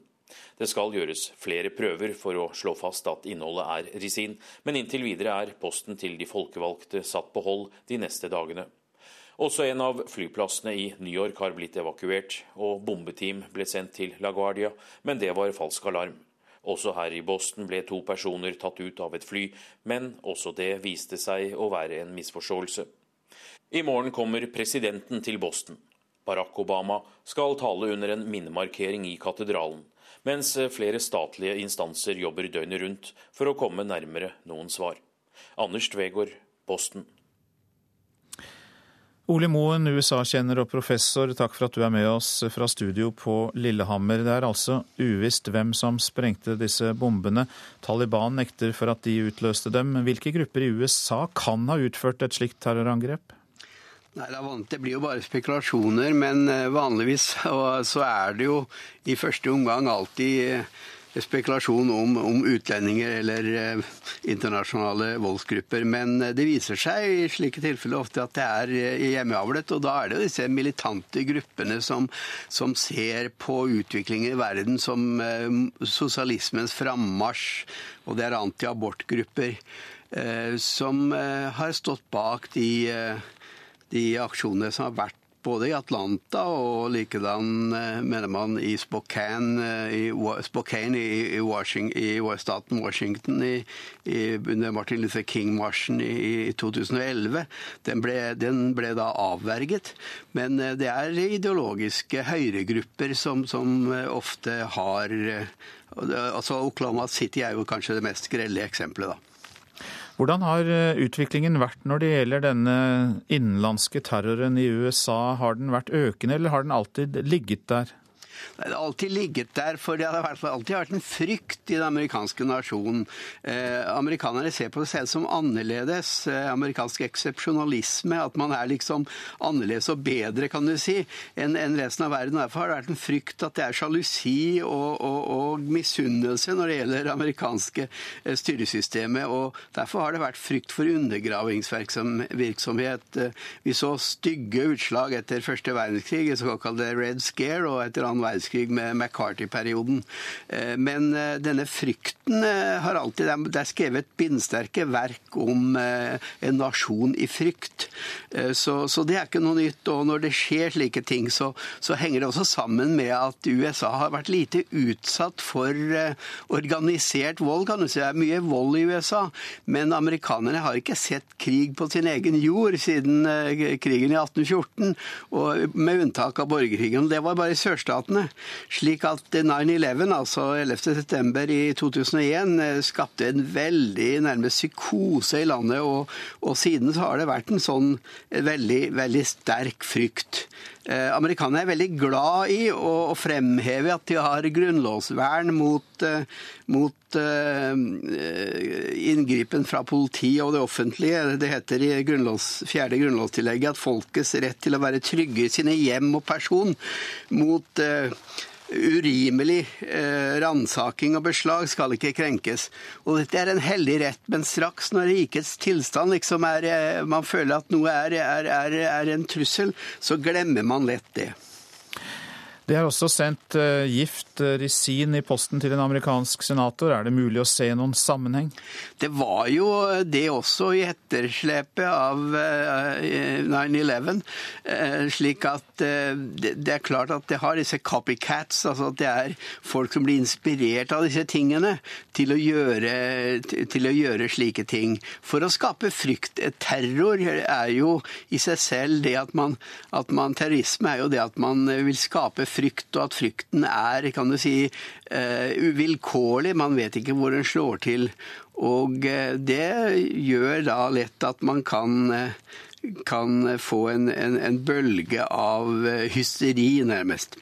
Det skal gjøres flere prøver for å slå fast at innholdet er risin, men inntil videre er posten til de folkevalgte satt på hold de neste dagene. Også en av flyplassene i New York har blitt evakuert, og bombeteam ble sendt til LaGuardia, men det var falsk alarm. Også her i Boston ble to personer tatt ut av et fly, men også det viste seg å være en misforståelse. I morgen kommer presidenten til Boston. Barack Obama skal tale under en minnemarkering i katedralen mens flere statlige instanser jobber døgnet rundt for å komme nærmere noen svar. Anders Tvegård, Boston. Ole Moen, USA-kjenner og professor, takk for at du er med oss fra studio på Lillehammer. Det er altså uvisst hvem som sprengte disse bombene. Taliban nekter for at de utløste dem. Hvilke grupper i USA kan ha utført et slikt terrorangrep? Nei, det, blir jo bare spekulasjoner, men eh, vanligvis så er det jo i første omgang alltid eh, spekulasjon om, om utlendinger eller eh, internasjonale voldsgrupper. Men det viser seg i slike tilfeller ofte at det er hjemmeavlet, og da er det jo disse militante gruppene som, som ser på utviklingen i verden som sosialismens frammarsj, og det er antiabortgrupper som har stått bak de de aksjonene som har vært både i Atlanta og likedan, eh, mener man, i Spokane eh, i, Spokane i, Washington, i staten Washington i, under Martin Luther King-marsjen i, 2011. Den ble, den ble, da avverget. Men eh, det er ideologiske høyregrupper som, som ofte har altså Oklahoma City er jo kanskje det mest grelle eksempelet, da. Hvordan har eh, utviklingen vært når det gjelder denne innenlandske terroren i USA? Har den vært økende, eller har den alltid ligget der? Det har alltid ligget der, for det har alltid vært en frykt i den amerikanske nasjonen. Eh, amerikanerne ser på seg selv som annerledes. Eh, amerikansk eksepsjonalisme, at man er liksom annerledes og bedre, kan du si, enn en resten av verden. Derfor har det vært en frykt at det er sjalusi og, og, og misunnelse når det gjelder det amerikanske eh, styresystemet. og Derfor har det vært frykt for undergravingsvirksomhet. Eh, vi så stygge utslag etter første verdenskrig, det såkalte Red Scare, og etter annen verdenskrig med McCarthy-perioden. Eh, men eh, denne frykten eh, har alltid Det er skrevet bindsterke verk om en nasjon i frykt. Så, så, det er ikke noe nytt. Og når det skjer slike ting, så, så, henger det også sammen med at USA har vært lite utsatt for organisert vold. kan du si. Det er mye vold i USA, men amerikanerne har ikke sett krig på sin egen jord siden krigen i 1814, og med unntak av borgerkrigen. Det var bare i sørstatene. Slik at 9-11, altså 11.9. i 2001, eh, skapte en veldig nærmest psykose i landet. Og, og siden så har det vært en sånn veldig, veldig sterk frykt. Eh, amerikanerne er veldig glad i å, å, fremheve at de har grunnlovsvern mot, eh, mot eh, inngripen fra politiet og det offentlige. Det heter i grunnlovs, fjerde grunnlovstillegget at folkets rett til å være trygge i sine hjem og person mot uh, urimelig eh, ransaking og beslag skal ikke krenkes. Og dette er en hellig rett, men straks når rikets tilstand liksom er eh, Man føler at noe er, er, er, er en trussel, så glemmer man lett det. Det har også sendt uh, gift uh, i posten til en amerikansk senator. Er det mulig å se noen sammenheng? Det var jo det også i etterslepet av uh, eh, 9-11. Slik at det, er klart at det har disse copycats, altså at det er folk som blir inspirert av disse tingene til å gjøre, til å gjøre slike ting. For å skape frykt. Terror er jo i seg selv det at man, at man Terrorisme er jo det at man vil skape frykt frykt, og at frykten er kan du si, eh, uvilkårlig. Man vet ikke hvor den slår til. Og eh, det gjør da lett at man kan, eh, kan få en, en, en bølge av hysteri, nærmest.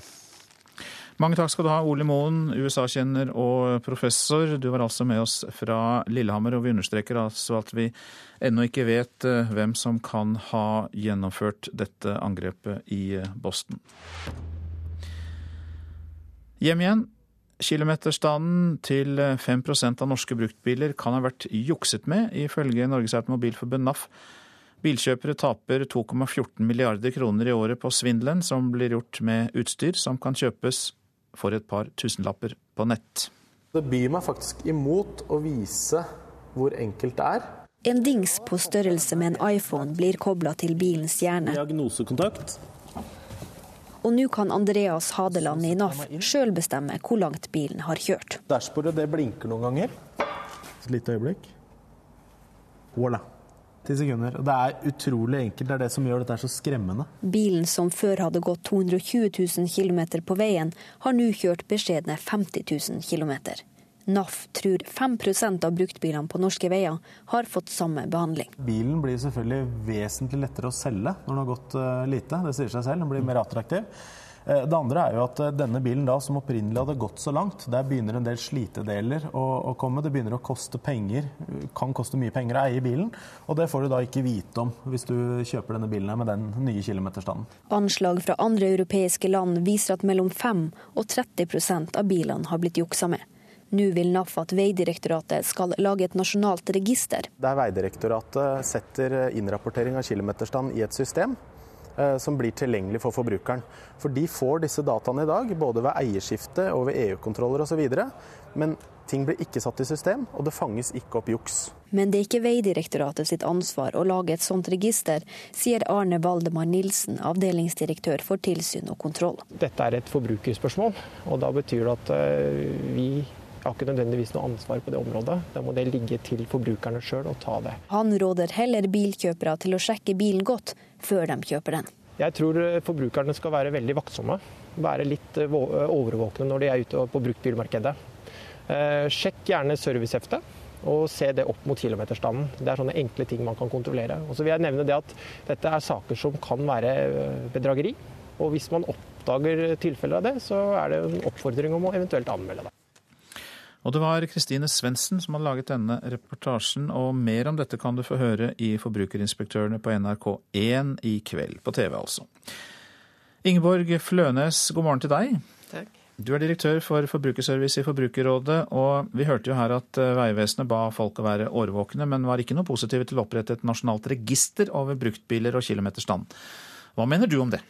Mange takk skal du ha, Ole Moen, USA-kjenner og professor. Du var altså med oss fra Lillehammer, og vi understreker altså at vi ennå ikke vet hvem som kan ha gjennomført dette angrepet i Boston. Hjem igjen. Kilometerstanden til 5% av norske bruktbiler kan ha vært jukset med, ifølge Norges Automobilforbund NAF. Bilkjøpere taper 2,14 milliarder kroner i året på svindelen som blir gjort med utstyr som kan kjøpes for et par tusenlapper på nett. Det byr meg faktisk imot å vise hvor enkelt det er. En dings på størrelse med en iPhone blir kobla til bilens hjerne. Diagnosekontakt. Og nå kan Andreas Hadeland i NAF sjøl bestemme hvor langt bilen har kjørt. Dashbordet det blinker noen ganger. Et lite øyeblikk. Voilà. Ti sekunder. Og det er utrolig enkelt. Det er det som gjør dette så skremmende. Bilen som før hadde gått 220 000 km på veien, har nå kjørt beskjedne 50 000 km. NAF tror 5% av bruktbilene på norske veier har fått samme behandling. Bilen blir selvfølgelig vesentlig lettere å selge når den har gått eh, lite. Det sier seg selv. Den blir mer attraktiv. Eh, det andre er jo at eh, denne bilen da, som opprinnelig hadde gått så langt, der begynner en del slitedeler å, å, komme. Det begynner å koste penger, kan koste mye penger å eie bilen. Og det får du da ikke vite om hvis du kjøper denne bilen med den nye kilometerstanden. Anslag fra andre europeiske land viser at mellom 5 og 30% av bilene har blitt juksa med. Nå vil NAF at Vegdirektoratet skal lage et nasjonalt register. Der Vegdirektoratet setter innrapportering av kilometerstand i et system, Eh, som blir tilgjengelig for forbrukeren. For de får disse dataene i dag, både ved eierskifte og ved EU-kontroller osv. Men ting blir ikke satt i system, og det fanges ikke opp juks. Men det er ikke Vegdirektoratet sitt ansvar å lage et sånt register, sier Arne Valdemar Nilsen, avdelingsdirektør for tilsyn og kontroll. Dette er et forbrukerspørsmål, og da betyr det at eh, vi jeg har ikke nødvendigvis noe ansvar på det området. Da må det ligge til forbrukerne sjøl å ta det. Han råder heller bilkjøpere til å sjekke bilen godt før de kjøper den. Jeg tror eh, forbrukerne skal være veldig vaktsomme. Være litt eh, eh, overvåkne når de er ute på bruktbilmarkedet. Sjekk gjerne serviceheftet og se det opp mot kilometerstanden. Det er sånne enkle ting man kan kontrollere. Og så vil jeg nevne det at Dette er saker som kan være bedrageri. Og hvis man oppdager tilfeller av det, så er det en oppfordring om å eventuelt anmelde det. Og det var Kristine Svendsen som hadde laget denne reportasjen, og mer om dette kan du få høre i Forbrukerinspektørene på NRK1 i kveld. På TV, altså. Ingeborg Flønes, god morgen til deg. Takk. Du er direktør for forbrukerservice i Forbrukerrådet, og vi hørte jo her at eh, Vegvesenet ba folk å være årvåkne, men var ikke noe positive til å opprette et nasjonalt register over bruktbiler og kilometerstand. Hva mener du om det?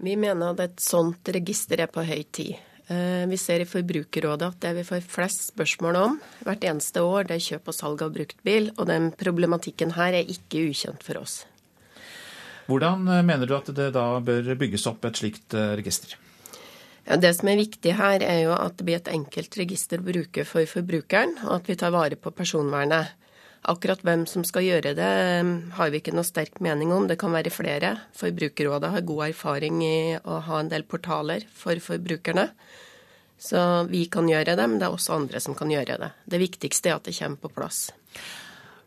Vi mener at et sånt register er på høy tid. Eh, vi ser i Forbrukerrådet at det vi får flest spørsmål om hvert eneste år, det er kjøp og salg av bruktbil. Og den problematikken her er ikke ukjent for oss. Hvordan eh, mener du at det da bør bygges opp et slikt eh, register? Ja, det som er viktig her, er jo at det blir et enkelt register å bruke for forbrukeren, og at vi tar vare på personvernet. Akkurat hvem som skal gjøre det, har vi ikke noe sterk mening om. Det kan være flere. Forbrukerrådet har god erfaring i å ha en del portaler for forbrukerne. Så vi kan gjøre det, men det er også andre som kan gjøre det. Det viktigste er at det kommer på plass.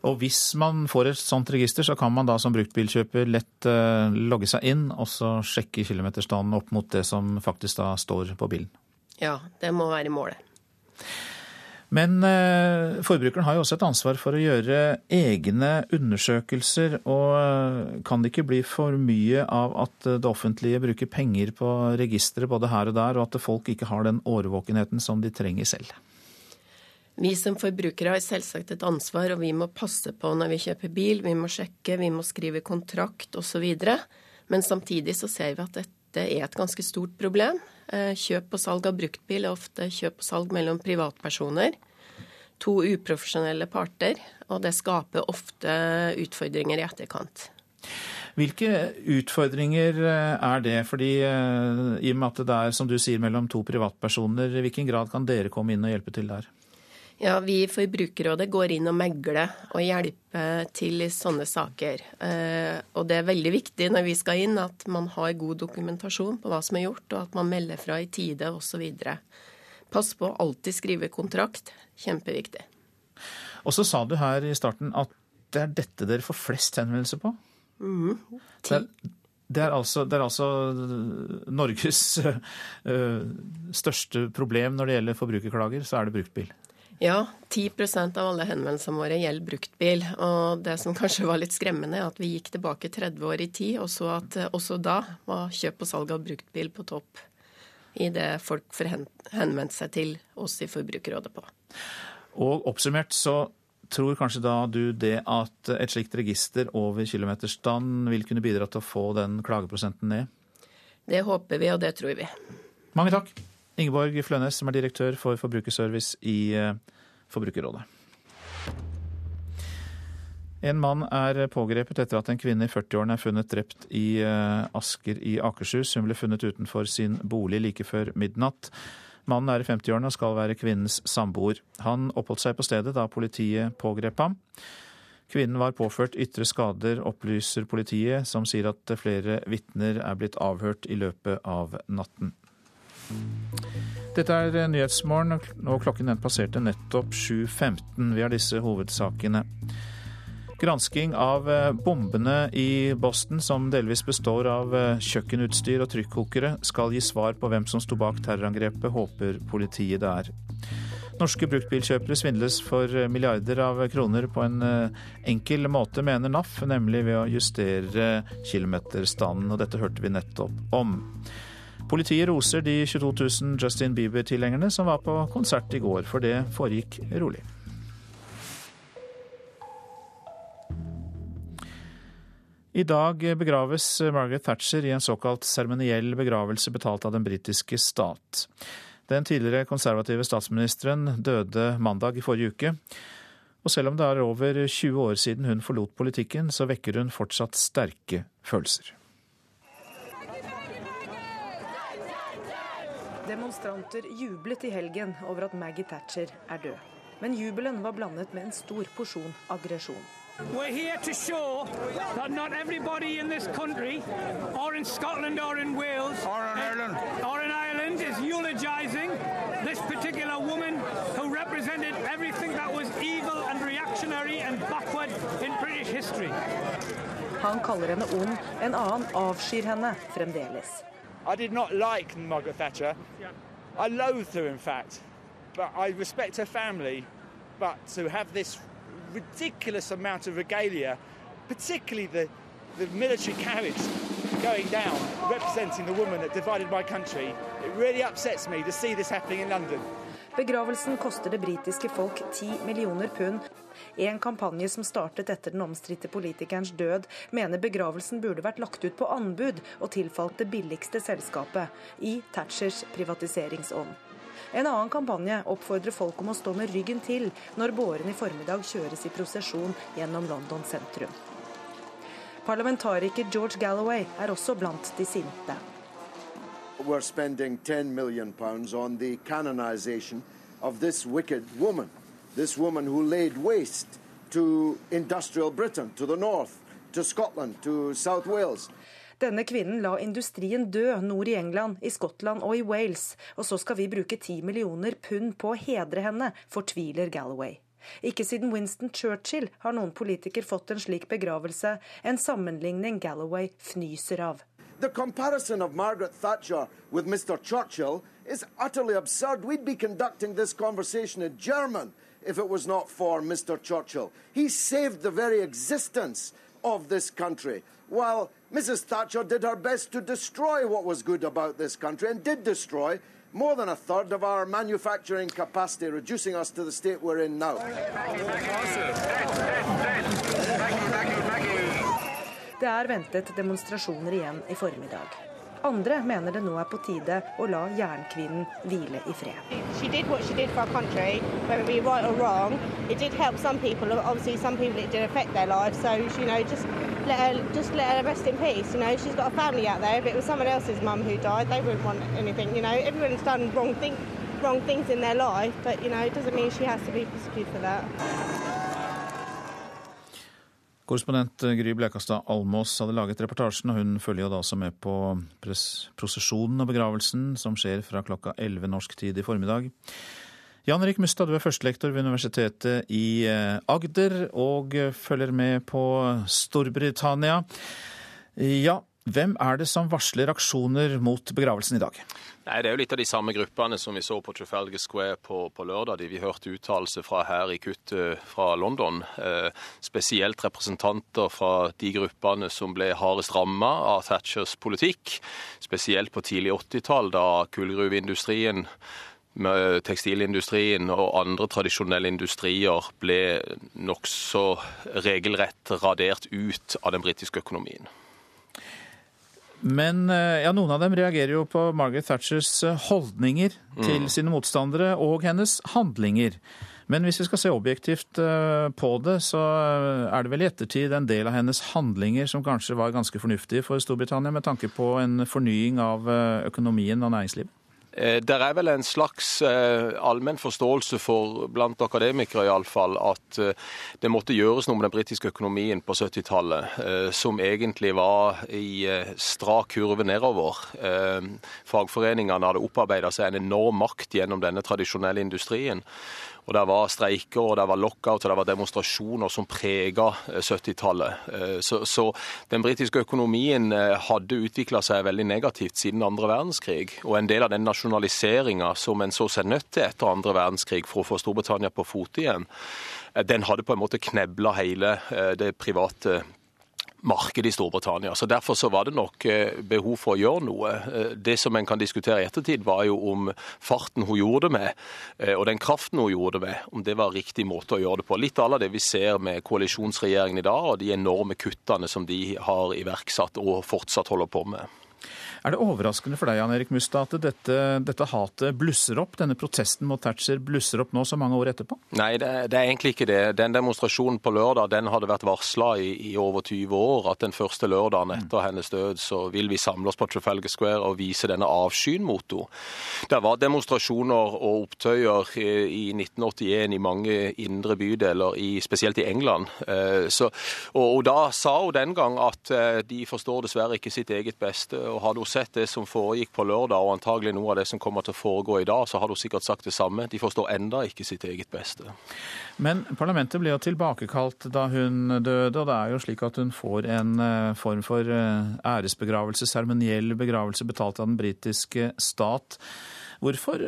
Og hvis man får et sånt register, så kan man da som bruktbilkjøper lett uh, logge seg inn og så sjekke kilometerstanden opp mot det som faktisk da står på bilen? Ja, det må være målet. Men eh, forbrukeren har jo også et ansvar for å gjøre egne undersøkelser. Og eh, kan det ikke bli for mye av at det offentlige bruker penger på registeret både her og der, og at folk ikke har den årvåkenheten som de trenger selv? Vi som forbrukere har selvsagt et ansvar, og vi må passe på når vi kjøper bil. Vi må sjekke, vi må skrive kontrakt osv. Men samtidig så ser vi at dette er et ganske stort problem. Eh, kjøp og salg av bruktbil er ofte kjøp og salg mellom privatpersoner. To uprofesjonelle parter, og det skaper ofte utfordringer i etterkant. Hvilke utfordringer eh, er det? Fordi eh, I og med at det er som du sier, mellom to privatpersoner, i hvilken grad kan dere komme inn og hjelpe til der? Ja, Vi i Forbrukerrådet går inn og megler og hjelper til i sånne saker. Eh, og det er veldig viktig når vi skal inn at man har god dokumentasjon på hva som er gjort, og at man melder fra i tide osv. Pass på å alltid skrive kontrakt. Kjempeviktig. Og så sa du her i starten at det er dette dere får flest henvendelser på? Mm, ti. Det er altså, det er altså Norges uh, største problem når det gjelder forbrukerklager, så er det bruktbil. Ja, 10% av alle henvendelsene våre gjelder bruktbil. Og det som kanskje var litt skremmende, er at vi gikk tilbake 30 år i tid og så at også da var kjøp og salg av bruktbil på topp i det folk henvendte seg til oss i Forbrukerrådet på. Og oppsummert så tror kanskje da du det at et slikt register over kilometerstand vil kunne bidra til å få den klageprosenten ned? Det håper vi, og det tror vi. Mange takk. Ingeborg Flønes, som er direktør for Forbrukerservice i eh, Forbrukerrådet. En mann er pågrepet etter at en kvinne i 40-årene er funnet drept i eh, Asker i Akershus. Hun ble funnet utenfor sin bolig like før midnatt. Mannen er i 50-årene og skal være kvinnens samboer. Han oppholdt seg på stedet da politiet pågrep ham. Kvinnen var påført ytre skader, opplyser politiet, som sier at flere vitner er blitt avhørt i løpet av natten. Dette er Nyhetsmorgen, og klokken den passerte nettopp 7.15. Vi har disse hovedsakene. Gransking av eh, bombene i Boston, som delvis består av eh, kjøkkenutstyr og trykkokere, skal gi svar på hvem som sto bak terrorangrepet, håper politiet det er. Norske bruktbilkjøpere svindles for eh, milliarder av kroner på en enkel måte, mener NAF, nemlig ved å justere kilometerstanden, og dette hørte vi nettopp om. Politiet roser de 22 000 Justin Bieber-tilhengerne som var på konsert i går, for det foregikk rolig. I dag begraves Margaret Thatcher i en såkalt seremoniell begravelse betalt av den britiske stat. Den tidligere konservative statsministeren døde mandag i forrige uke. Og selv om det er over 20 år siden hun forlot politikken, så vekker hun fortsatt sterke følelser. Demonstranter jublet i helgen over at Maggie Thatcher er død. Men jubelen var blandet med en stor porsjon aggresjon. We're here to show that not everybody in this country, or in Scotland or in Wales, or in Ireland, or in Ireland is eulogizing this particular woman who represented everything that was evil and reactionary and backward in British history. Han kaller henne ond, en annen avskyr henne fremdeles. I did not like Margaret Thatcher. I loathed her, in fact. But I respect her family. But to have this ridiculous amount of regalia, particularly the, the military carriage going down, representing the woman that divided my country, it really upsets me to see this happening in London. Begravelsen koster det britiske folk 10 millioner pund. En kampanje som startet etter den omstridte politikerens død, mener begravelsen burde vært lagt ut på anbud og tilfalt det billigste selskapet, i Thatchers privatiseringsånd. En annen kampanje oppfordrer folk om å stå med ryggen til når båren i formiddag kjøres i prosesjon gjennom London sentrum. Parlamentariker George Galloway er også blant de sinte. we're spending 10 million pounds on the canonization of this wicked woman, this woman who laid waste to industrial Britain, to the north, to Scotland, to South Wales. Denne kvinnen la industrien dø nord i England, i Skottland og i Wales, og så skal vi bruke ti millioner pund på å hedre henne, fortviler Galloway. Ikke siden Winston Churchill har noen politiker fått en slik begravelse, en sammenligning Galloway fnyser av. The comparison of Margaret Thatcher with Mr. Churchill is utterly absurd. We'd be conducting this conversation in German if it was not for Mr. Churchill. He saved the very existence of this country, while Mrs. Thatcher did her best to destroy what was good about this country and did destroy more than a third of our manufacturing capacity, reducing us to the state we're in now. Det er ventet demonstrasjoner igjen i formiddag. Andre mener det nå er på tide å la jernkvinnen hvile i fred. Wrong. People. Lives. So you know, just let her, just let her rest in peace. You know, she's got a family out there. If it was someone else's mum who died, they wouldn't want anything. You know, everyone's done wrong thing, wrong things in their life, but you know, it doesn't mean she has to be prosecuted for that. Korrespondent Gry Blekastad Almås hadde laget reportasjen, og hun følger jo da også med på prosesjonen og begravelsen som skjer fra klokka 11 norsk tid i formiddag. Jan Erik Mustad, du er førstelektor ved Universitetet i eh, Agder og følger med på Storbritannia. Ja, Hvem er det som varsler aksjoner mot begravelsen i dag? Nei, Det er jo litt av de samme gruppene som vi så på Trafalgar Square på, på lørdag. Vi hørte uttalelser fra her i kuttet fra London. Eh, spesielt representanter fra de gruppene som ble hardest ramma av Thatchers politikk. Spesielt på tidlig 80-tall, da kullgruveindustrien tekstilindustrien og andre tradisjonelle industrier ble nokså regelrett radert ut av den britiske økonomien. Men eh, ja, noen av dem reagerer jo på Margaret Thatchers holdninger holdninger mm. til sine motstandere og hennes handlinger. Men hvis vi skal se objektivt eh, på det, så er det vel i ettertid en del av hennes handlinger som kanskje var ganske fornuftige for Storbritannia, med tanke på en fornying av økonomien og næringslivet? Eh, det er vel en slags eh, allmenn forståelse for, blant akademikere iallfall, at eh, det måtte gjøres noe med den britiske økonomien på 70-tallet, som egentlig var i strak kurve nedover. Fagforeningene hadde opparbeida seg en enorm makt gjennom denne tradisjonelle industrien. Og Det var streiker, og det var lockout og det var demonstrasjoner som prega 70-tallet. Eh, eh, så, så, den britiske økonomien eh, hadde utvikla seg veldig negativt siden andre verdenskrig. Og en del av den nasjonaliseringa som en så seg nødt til etter andre verdenskrig for å få Storbritannia på fote igjen, den hadde på en måte knebla hele det private marked i Storbritannia. Så Derfor så var det nok eh, behov for å gjøre noe. Eh, det som en kan diskutere i ettertid, var jo om farten hun gjorde det med, eh, og den kraften hun gjorde det med, om det var riktig måte å gjøre det på. Litt av det vi ser med koalisjonsregjeringen i dag, og de enorme kuttene som de har iverksatt og fortsatt holder på med. Er det overraskende for deg Jan Erik Mustad, at dette, dette, hatet blusser opp, denne protesten mot Thatcher blusser opp nå så mange år etterpå? Nei, det, det er egentlig ikke det. Den demonstrasjonen på lørdag den hadde vært varsla i, i, over 20 år. At den første lørdagen etter hennes død så vil vi samle oss på Trafalgar Square og vise denne avskyen mot henne. Det var demonstrasjoner og opptøyer i 1981 i mange indre bydeler, i, spesielt i England. Eh, så, og, og, da sa hun den gang at eh, de forstår dessverre ikke sitt eget beste. og hadde hun sett det som foregikk på lørdag, og antagelig noe av det som kommer til å foregå i dag, så har du sikkert sagt det samme. De forstår enda ikke sitt eget beste. Men parlamentet ble jo tilbakekalt da hun døde, og det er jo slik at hun får en eh, form for eh, æresbegravelse, seremoniell begravelse betalt av den britiske stat. Hvorfor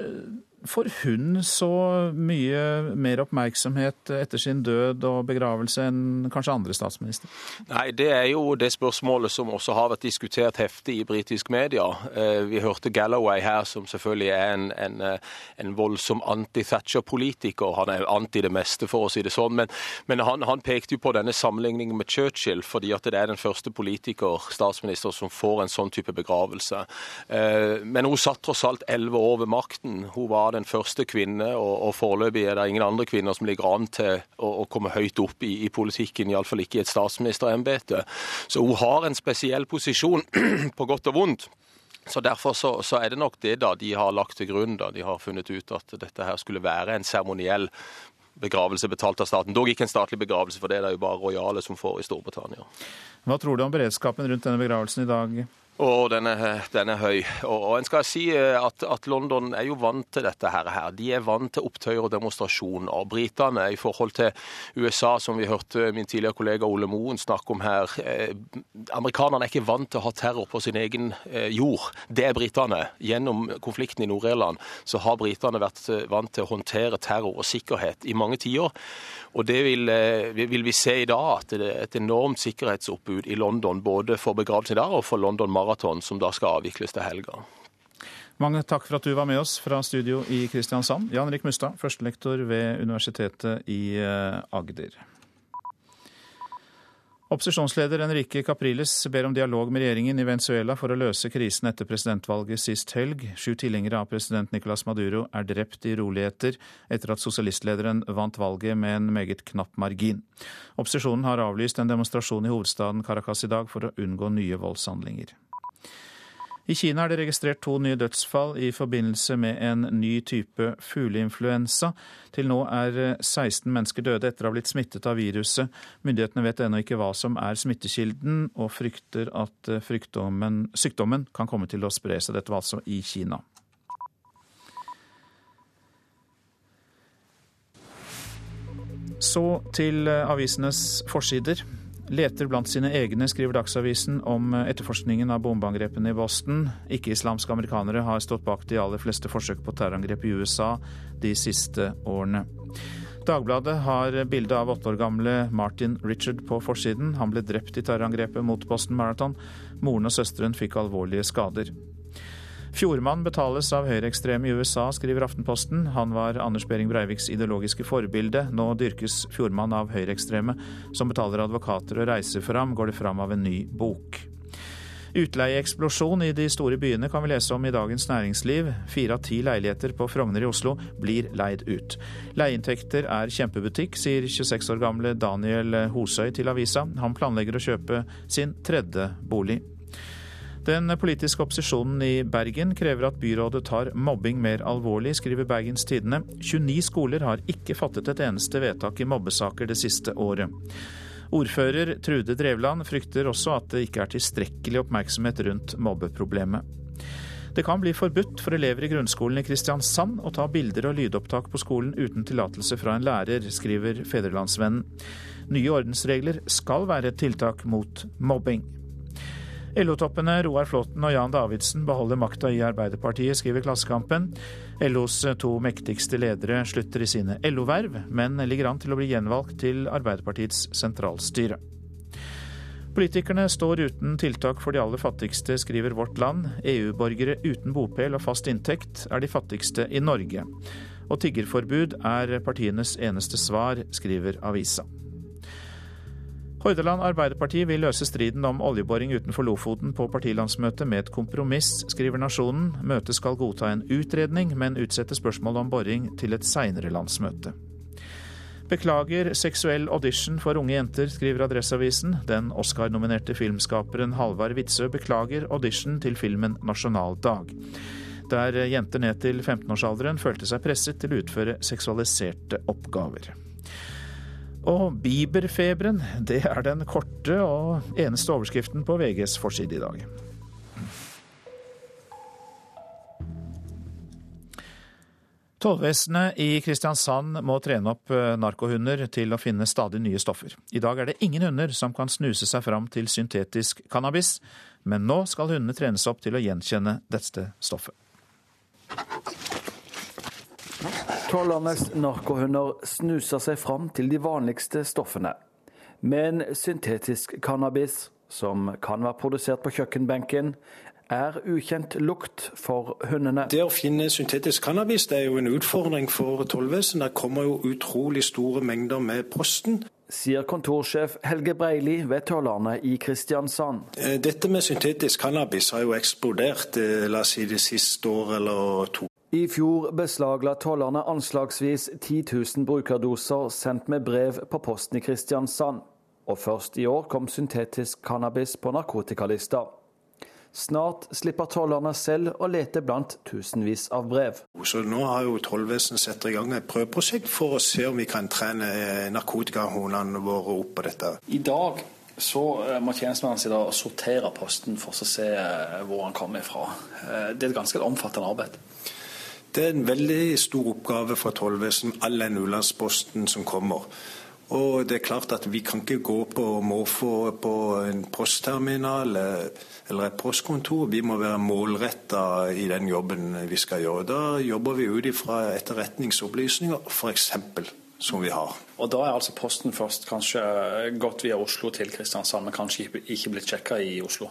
Får hun så mye mer oppmerksomhet etter sin død og begravelse enn kanskje andre statsministre? Nei, Det er jo det spørsmålet som også har vært diskutert heftig i britisk media. Eh, vi hørte Galloway her, som selvfølgelig er en, en, eh, en voldsom anti-Thatcher-politiker. Han er anti det meste, for å si det sånn. Men, men han, han, pekte jo på denne sammenligningen med Churchill, fordi at det er den første politiker, statsminister, som får en sånn type begravelse. Eh, men hun satt tross alt elleve år ved makten. Hun var den første kvinne, og, og foreløpig er det ingen andre kvinner som ligger an til å, å komme høyt opp i, i politikken, iallfall ikke i et statsministerembete. Så hun har en spesiell posisjon, *clears throat* på godt og vondt. Så Derfor så, så, er det nok det da de har lagt til grunn. da De har funnet ut at dette her skulle være en seremoniell begravelse betalt av staten. Dog ikke en statlig begravelse, for det er det jo bare rojale som får i Storbritannia. Hva tror du om beredskapen rundt denne begravelsen i dag? Og den er, den er høy. Og, og, en skal si eh, at, at, London er jo vant til dette her. De er vant til opptøyer og demonstrasjoner. Britene i forhold til USA, som vi hørte min tidligere kollega Ole Moen snakke om her. Eh, amerikanerne er ikke vant til å ha terror på sin egen eh, jord. Det er britene. Gjennom konflikten i Nord-Irland så har britene vært eh, vant til å håndtere terror og sikkerhet i mange tiår. Og det vil, eh, vil, vi se i dag, at det er et enormt sikkerhetsoppbud i London. Både for begravelsen dag og for London Marathon, som da skal avvikles til helga. Mange takk for at du var med oss fra studio i Kristiansand. Jan Rik Mustad, førstelektor ved Universitetet i eh, Agder. Opposisjonsleder Enrique Capriles ber om dialog med regjeringen i Venezuela for å løse krisen etter presidentvalget sist helg. Sju tilhengere av president Nicolas Maduro er drept i roligheter etter at sosialistlederen vant valget med en meget knapp margin. Opposisjonen har avlyst en demonstrasjon i hovedstaden Caracas i dag for å unngå nye voldshandlinger. I Kina er det registrert to nye dødsfall i forbindelse med en ny type fugleinfluensa. Til nå er 16 mennesker døde etter å ha blitt smittet av viruset. Myndighetene vet ennå ikke hva som er smittekilden, og frykter at sykdommen kan komme til å spre seg. Dette var altså i Kina. Så til avisenes forsider. Leter blant sine egne, skriver Dagsavisen om etterforskningen av bombeangrepene i Boston. Ikke-islamske amerikanere har stått bak de aller fleste forsøk på terrorangrep i USA de siste årene. Dagbladet har bilde av åtte år gamle Martin Richard på forsiden. Han ble drept i terrorangrepet mot Boston Marathon. Moren og søsteren fikk alvorlige skader. Fjordmann betales av høyreekstreme i USA, skriver Aftenposten. Han var Anders Behring Breiviks ideologiske forbilde. Nå dyrkes Fjordmann av høyreekstreme, som betaler advokater og reiser for ham, går det fram av en ny bok. Utleieeksplosjon i de store byene kan vi lese om i Dagens Næringsliv. Fire av ti leiligheter på Frogner i Oslo blir leid ut. Leieinntekter er kjempebutikk, sier 26 år gamle Daniel Hosøy til avisa. Han planlegger å kjøpe sin tredje bolig. Den politiske opposisjonen i Bergen krever at byrådet tar mobbing mer alvorlig, skriver Bergens Tidende. 29 skoler har ikke fattet et eneste vedtak i mobbesaker det siste året. Ordfører Trude Drevland frykter også at det ikke er tilstrekkelig oppmerksomhet rundt mobbeproblemet. Det kan bli forbudt for elever i grunnskolen i Kristiansand å ta bilder og lydopptak på skolen uten tillatelse fra en lærer, skriver Fedrelandsvennen. Nye ordensregler skal være et tiltak mot mobbing. LO-toppene Roar Flåten og Jan Davidsen beholder makta i Arbeiderpartiet, skriver Klassekampen. LOs to mektigste ledere slutter i sine LO-verv, men ligger an til å bli gjenvalgt til Arbeiderpartiets sentralstyre. Politikerne står uten tiltak for de aller fattigste, skriver Vårt Land. EU-borgere uten bopel og fast inntekt er de fattigste i Norge. Og tiggerforbud er partienes eneste svar, skriver avisa. Hordaland Arbeiderparti vil løse striden om oljeboring utenfor Lofoten på partilandsmøtet med et kompromiss, skriver Nasjonen. Møtet skal godta en utredning, men utsette spørsmålet om boring til et seinere landsmøte. Beklager seksuell audition for unge jenter, skriver Adresseavisen. Den Oscar-nominerte filmskaperen Halvard Witzøe beklager audition til filmen Nasjonaldag. Der jenter ned til 15-årsalderen følte seg presset til å utføre seksualiserte oppgaver. Og Bieberfeberen, det er den korte og eneste overskriften på VGs forside i dag. Tollvesenet i Kristiansand må trene opp eh, narkohunder til å finne stadig nye stoffer. I dag er det ingen hunder som kan snuse seg fram til syntetisk cannabis, men nå skal hundene trenes opp til å gjenkjenne dette stoffet. Tollernes narkohunder snuser seg fram til de vanligste stoffene. Men syntetisk cannabis, som kan være produsert på kjøkkenbenken, er ukjent lukt for hundene. Det å finne syntetisk cannabis det er jo en utfordring for tollvesenet. Det kommer jo utrolig store mengder med posten. Sier kontorsjef Helge Breili ved Tørlandet i Kristiansand. Eh, dette med syntetisk cannabis har jo eksplodert eh, la oss si det siste år eller to. I fjor beslagla tollerne anslagsvis 10 000 brukerdoser sendt med brev på posten i Kristiansand. Og først i år kom syntetisk cannabis på narkotikalista. Snart slipper tollerne selv å lete blant tusenvis av brev. Så Nå har jo tollvesenet satt i gang et prøveprosjekt for å se om vi kan trene narkotikahundene våre opp på dette. I dag så eh, må tjenestemannen sin sortere posten for å se eh, hvor han kommer fra. Eh, det er et ganske omfattende arbeid. Det er en veldig stor oppgave for tollvesenet, all den ulandsposten som kommer. Og det er klart at Vi kan ikke gå på måfå på en postterminal eller et postkontor. Vi må være målretta i den jobben vi skal gjøre. Da jobber vi ut ifra etterretningsopplysninger, f.eks. som vi har. Og Da er altså posten først kanskje gått via Oslo til Kristiansand, men kanskje ikke blitt sjekka i Oslo?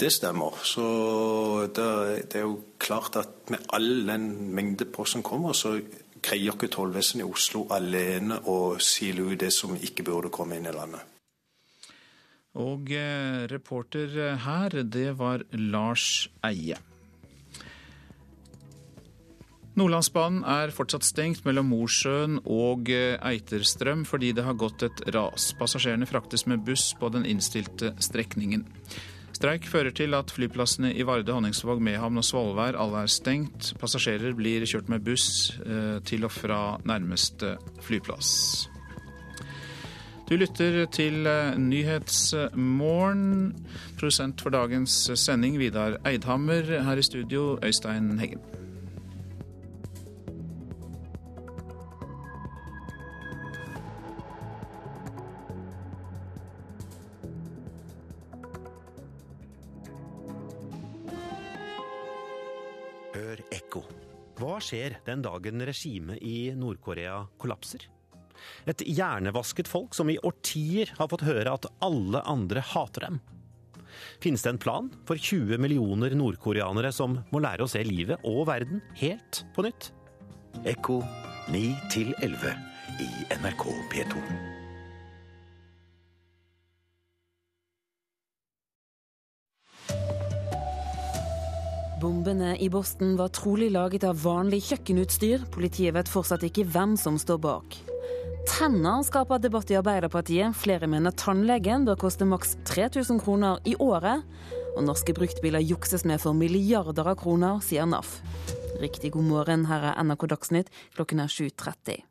Det stemmer. Så det, er jo klart at med all den mengde post som kommer, så greier ikke tollvesenet i Oslo alene å sile ut det som ikke burde komme inn i landet. Og eh, reporter her, det var Lars Eie. Nordlandsbanen er fortsatt stengt mellom Mosjøen og eh, Eiterstrøm fordi det har gått et ras. Passasjerene fraktes med buss på den innstilte strekningen. Streik fører til at flyplassene i Varde, Honningsvåg, Mehamn og Svolvær alle er stengt. Passasjerer blir kjørt med buss eh, til og fra nærmeste flyplass. Du lytter til eh, Nyhetsmorgen. Produsent for dagens sending, Vidar Eidhammer. Her i studio, Øystein Heggen. Hva skjer den dagen regimet i Nord-Korea kollapser? Et hjernevasket folk som i årtier har fått høre at alle andre hater dem. Finnes det en plan for 20 millioner nordkoreanere som må lære å se livet og verden helt på nytt? Ekko 9 11 i NRK P2. Bombene i Boston var trolig laget av vanlig kjøkkenutstyr. Politiet vet fortsatt ikke hvem som står bak. Tenner skaper debatt i Arbeiderpartiet. Flere mener tannlegen bør koste maks 3000 kroner i året. Og norske bruktbiler jukses med for milliarder av kroner, sier NAF. Riktig god morgen, her er NRK Dagsnytt, klokken er 7.30.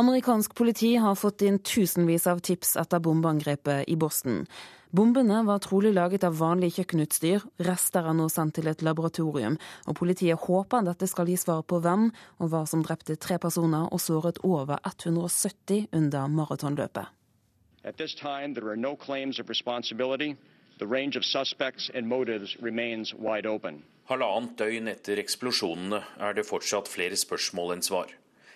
Amerikansk politi har fått inn tusenvis av tips etter bombeangrepet i Boston. Bombene var trolig laget av vanlig kjøkkenutstyr. Rester er nå sendt til et laboratorium. Og politiet håper dette skal gi svar på hvem og hva som drepte tre personer og såret over 170 under maratonløpet. At this time, there are no claims of responsibility. The range of suspects and motives remains wide open. Halvannet døgn etter eksplosjonene er det fortsatt flere spørsmål enn svar.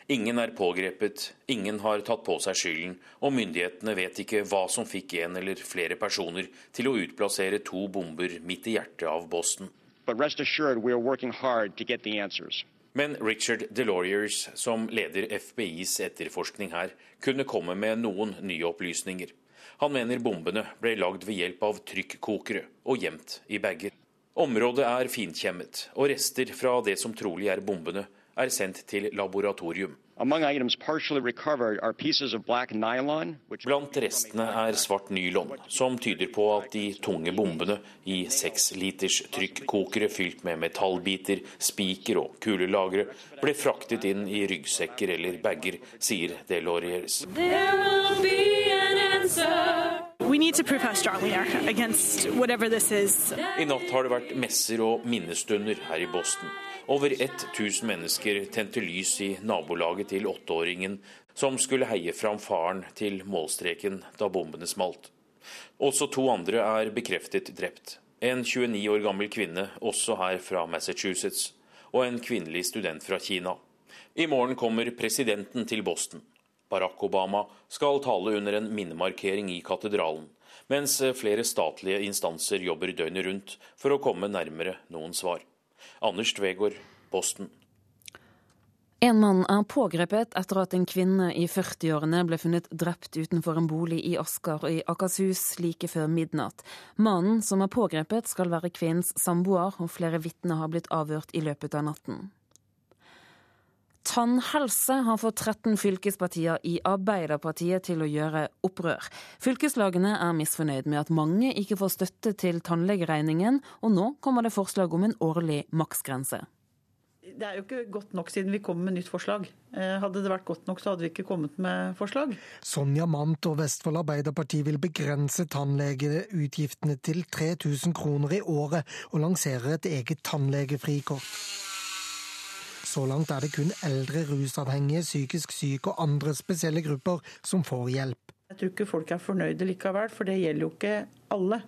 Ingen er pågrepet, ingen har tatt på seg skylden, og myndighetene vet ikke hva som fikk en eller flere personer til å utplassere to bomber midt i hjertet av Boston. Men Richard DeLauriers, som leder FBIs etterforskning her, kunne komme med noen nye opplysninger. Han mener bombene ble lagd ved hjelp av trykkokere og gjemt i bager. Området er finkjemmet, og rester fra det som trolig er bombene, er sendt til laboratorium. Blant restene er svart nylon, som tyder på at de tunge bombene i seksliters trykkokere fylt med metallbiter, spiker og kulelagre ble fraktet inn i ryggsekker eller bager, sier Deloriers. I natt har det vært messer og minnestunder her i Boston. Over 1000 mennesker tente lys i nabolaget til åtteåringen som skulle heie fram faren til målstreken da bombene smalt. Også to andre er bekreftet drept. En 29 år gammel kvinne, også her fra Massachusetts, og en kvinnelig student fra Kina. I morgen kommer presidenten til Boston. Barack Obama skal tale under en minnemarkering i katedralen, mens flere statlige instanser jobber døgnet rundt for å komme nærmere noen svar. Anders Tvegård, Posten. En mann er pågrepet etter at en kvinne i 40-årene ble funnet drept utenfor en bolig i Asker i Akershus like før midnatt. Mannen som er pågrepet skal være kvinnens samboer, og flere vitner har blitt avhørt i løpet av natten. Tannhelse har fått 13 fylkespartier i Arbeiderpartiet til å gjøre opprør. Fylkeslagene er misfornøyd med at mange ikke får støtte til tannlegeregningen, og nå kommer det forslag om en årlig maksgrense. Det er jo ikke godt nok siden vi kom med nytt forslag. Eh, hadde det vært godt nok, så hadde vi ikke kommet med forslag. Sonja Mandt og Vestfold Arbeiderparti vil begrense tannlegeutgiftene til 3000 kroner i året, og lanserer et eget tannlegefrikort. Så langt er det kun eldre, rusavhengige, psykisk syke og andre spesielle grupper som får hjelp. Jeg tror ikke folk er fornøyde likevel, for det gjelder jo ikke alle.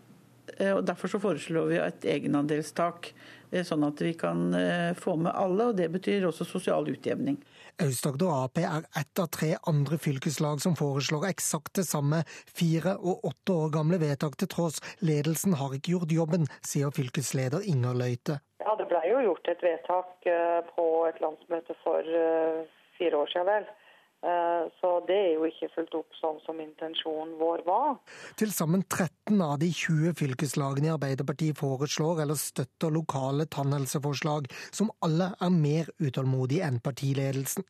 Eh, og Derfor så foreslår vi et egenandelstak, eh, sånn at vi kan eh, få med alle. og Det betyr også sosial utjevning. Aust-Agder Ap er ett av tre andre fylkeslag som foreslår eksakt det samme. Fire og åtte år gamle vedtak til tross. Ledelsen har ikke gjort jobben, sier fylkesleder Inger Løite. Ja, Det ble jo gjort et vedtak eh, på et landsmøte for eh, fire år siden, vel. Eh, så det er jo ikke fulgt opp sånn som intensjonen vår var. Til sammen 13 av de 20 fylkeslagene i Arbeiderpartiet foreslår eller støtter lokale tannhelseforslag, som alle er mer utålmodige enn partiledelsen.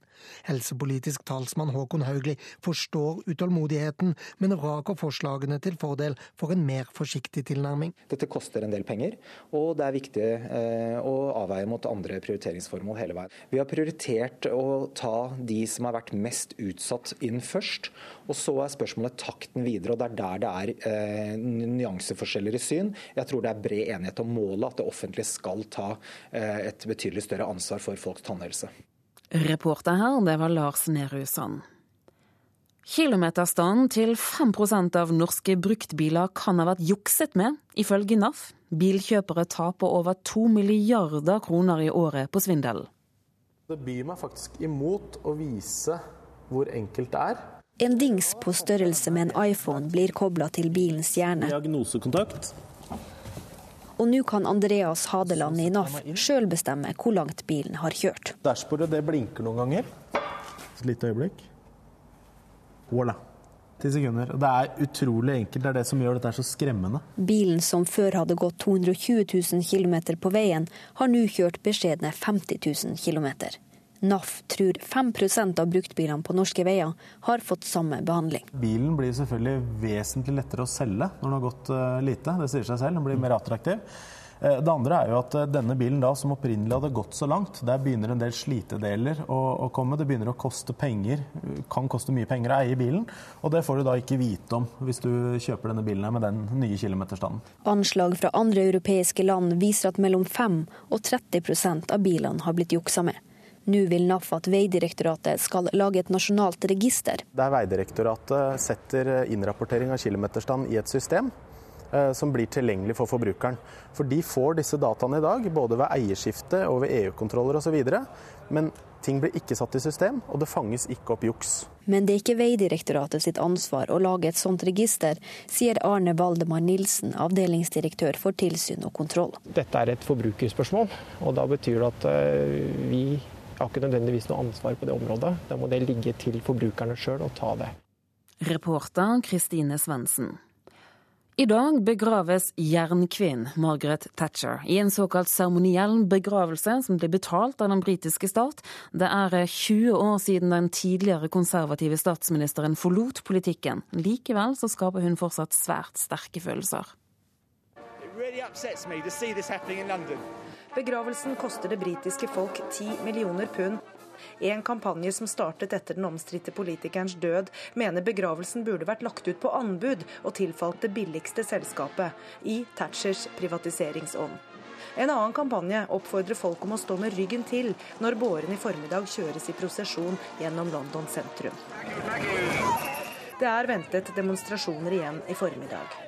Helsepolitisk talsmann Håkon Haugli forstår utålmodigheten, men vraker forslagene til fordel for en mer forsiktig tilnærming. Dette koster en del penger, og det er viktig eh, å avveie mot andre prioriteringsformål hele veien. Vi har prioritert å ta de som har vært mest mest utsatt inn først. Og så er spørsmålet takten videre, og det er der det er eh, nyanseforskjeller i syn. Jeg tror det er bred enighet om målet, at det offentlige skal ta eh, et betydelig større ansvar for folks tannhelse. Reporter her, det var Lars Nehru Sand. Kilometerstanden til 5% av norske bruktbiler kan ha vært jukset med, ifølge NAF. Bilkjøpere taper over 2 milliarder kroner i året på svindel. Det byr meg faktisk imot å vise hvor enkelt det er. En dings på størrelse med en iPhone blir kobla til bilens hjerne. Diagnosekontakt. Og nå kan Andreas Hadeland i NAF sjøl bestemme hvor langt bilen har kjørt. Dashbordet det blinker noen ganger. Et lite øyeblikk. Voilà. Ti sekunder. Det er utrolig enkelt. Det er det som gjør dette så skremmende. Bilen som før hadde gått 220 000 km på veien, har nå kjørt beskjedne 50 000 km. NAF tror 5% av bruktbilene på norske veier har fått samme behandling. Bilen blir selvfølgelig vesentlig lettere å selge når den har gått uh, lite. Det sier seg selv. Den blir mer attraktiv. Uh, det andre er jo at uh, denne bilen da, som opprinnelig hadde gått så langt, der begynner en del slitedeler å, å, komme. Det begynner å koste penger. Kan koste mye penger å eie bilen. Og det får du da ikke vite om hvis du kjøper denne bilen med den nye kilometerstanden. Anslag fra andre europeiske land viser at mellom 5 og 30% av bilene har blitt juksa med. Nå vil NAF at Vegdirektoratet skal lage et nasjonalt register. Der Vegdirektoratet setter innrapportering av kilometerstand i et system eh, som blir tilgjengelig for forbrukeren. For de får disse dataene i dag, både ved eierskifte og ved EU-kontroller osv. Men ting blir ikke satt i system, og det fanges ikke opp juks. Men det er ikke Vegdirektoratet sitt ansvar å lage et sånt register, sier Arne Valdemar Nilsen, avdelingsdirektør for tilsyn og kontroll. Dette er et forbrukerspørsmål, og da betyr det at eh, vi har ikke nødvendigvis noe ansvar på det området. Da må det ligge til forbrukerne sjøl å ta det. Reporter Kristine Svendsen. I dag begraves jernkvinnen Margaret Thatcher i en såkalt seremoniell begravelse som ble betalt av den britiske stat. Det er 20 år siden den tidligere konservative statsministeren forlot politikken. Likevel så skaper hun fortsatt svært sterke følelser. It really Begravelsen koster det britiske folk 10 millioner pund. En kampanje som startet etter den omstridte politikerens død, mener begravelsen burde vært lagt ut på anbud og tilfalt det billigste selskapet, i Thatchers privatiseringsånd. En annen kampanje oppfordrer folk om å stå med ryggen til når båren i formiddag kjøres i prosesjon gjennom London sentrum. Det er ventet demonstrasjoner igjen i formiddag.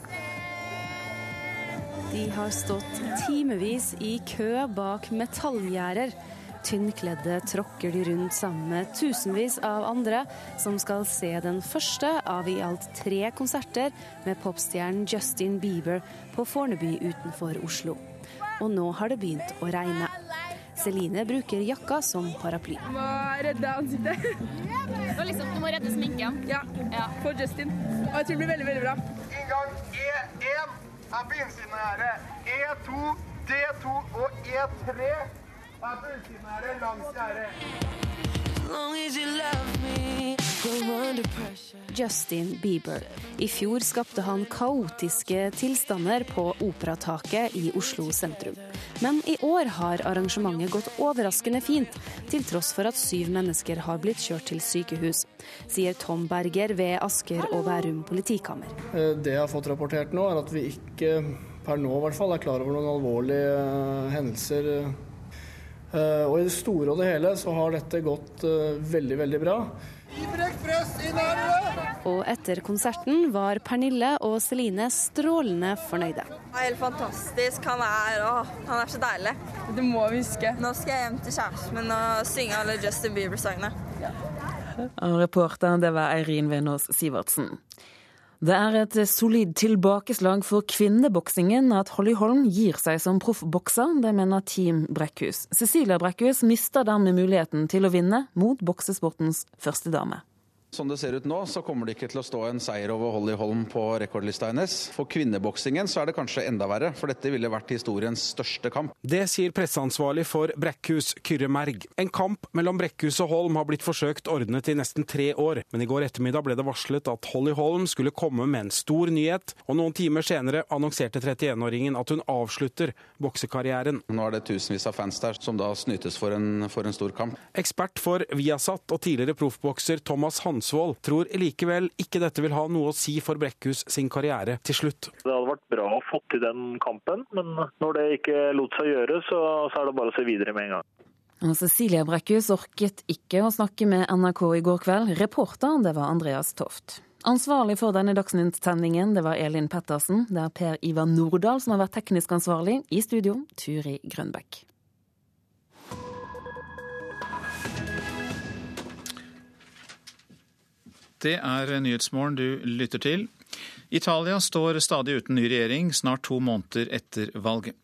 De har stått timevis i kø bak metallgjerder. Tynnkledde tråkker de rundt sammen med tusenvis av andre, som skal se den første av i alt tre konserter med popstjernen Justin Bieber på Fornebu utenfor Oslo. Og nå har det begynt å regne. Celine bruker jakka som paraply. Du må redde ansiktet. Du, liksom, du må redde sminken? Ja. ja. For Justin. Og jeg tror det blir veldig, veldig bra. Inngang E1 er det E2, D2 og E3 er det langs gjerdet. Justin Bieber. I fjor skapte han kaotiske tilstander på Operataket i Oslo sentrum. Men i år har arrangementet gått overraskende fint, til tross for at syv mennesker har blitt kjørt til sykehus, sier Tom Berger ved Asker og Bærum politikammer. Eh, det jeg har fått rapportert nå, er at vi ikke per nå i hvert fall er klar over noen alvorlige eh, hendelser Eh, og i det store og det hele så har dette gått eh, veldig, veldig bra. Og etter konserten var Pernille og Celine strålende fornøyde. Helt fantastisk. Han er, å, han er så deilig. Det må vi huske. Nå skal jeg hjem til kjæresten min og synge alle Justin Bieber-sangene. Ja. Reporteren det var Eirin Venås Sivertsen. Det er et solid tilbakeslag for kvinneboksingen at Holly Holm gir seg som proffbokser. Det mener Team Brekkhus. Cecilia Brekkhus mister dermed muligheten til å vinne mot boksesportens førstedame. Som det ser ut nå, så kommer det ikke til å stå en seier over Holly Holm på rekordlista hennes. For kvinneboksingen så er det kanskje enda verre, for dette ville vært historiens største kamp. Det sier presseansvarlig for Brekkhus, Kyrre Merg. En kamp mellom Brekkhus og Holm har blitt forsøkt ordnet i nesten tre år, men i går ettermiddag ble det varslet at Holly Holm skulle komme med en stor nyhet, og noen timer senere annonserte 31-åringen at hun avslutter boksekarrieren. Nå er det tusenvis av fans der som da snytes for en, for en stor kamp. Ekspert for Viasat og tidligere proffbokser Thomas Hansen Ansvold tror likevel ikke dette vil ha noe å si for Brekkhus sin karriere til slutt. Det hadde vært bra å få til den kampen, men når det ikke lot seg gjøre, så, så er det bare å se videre med en gang. Og Cecilia Brekkhus orket ikke å snakke med NRK i går kveld. Reporteren det var Andreas Toft. Ansvarlig for denne Dagsnytt-sendingen det var Elin Pettersen. Det er Per Ivar Nordahl som har vært teknisk ansvarlig. I studio Turi Grønbekk. Det er Nyhetsmorgen du lytter til. Italia står stadig uten ny regjering, snart to måneder etter valget.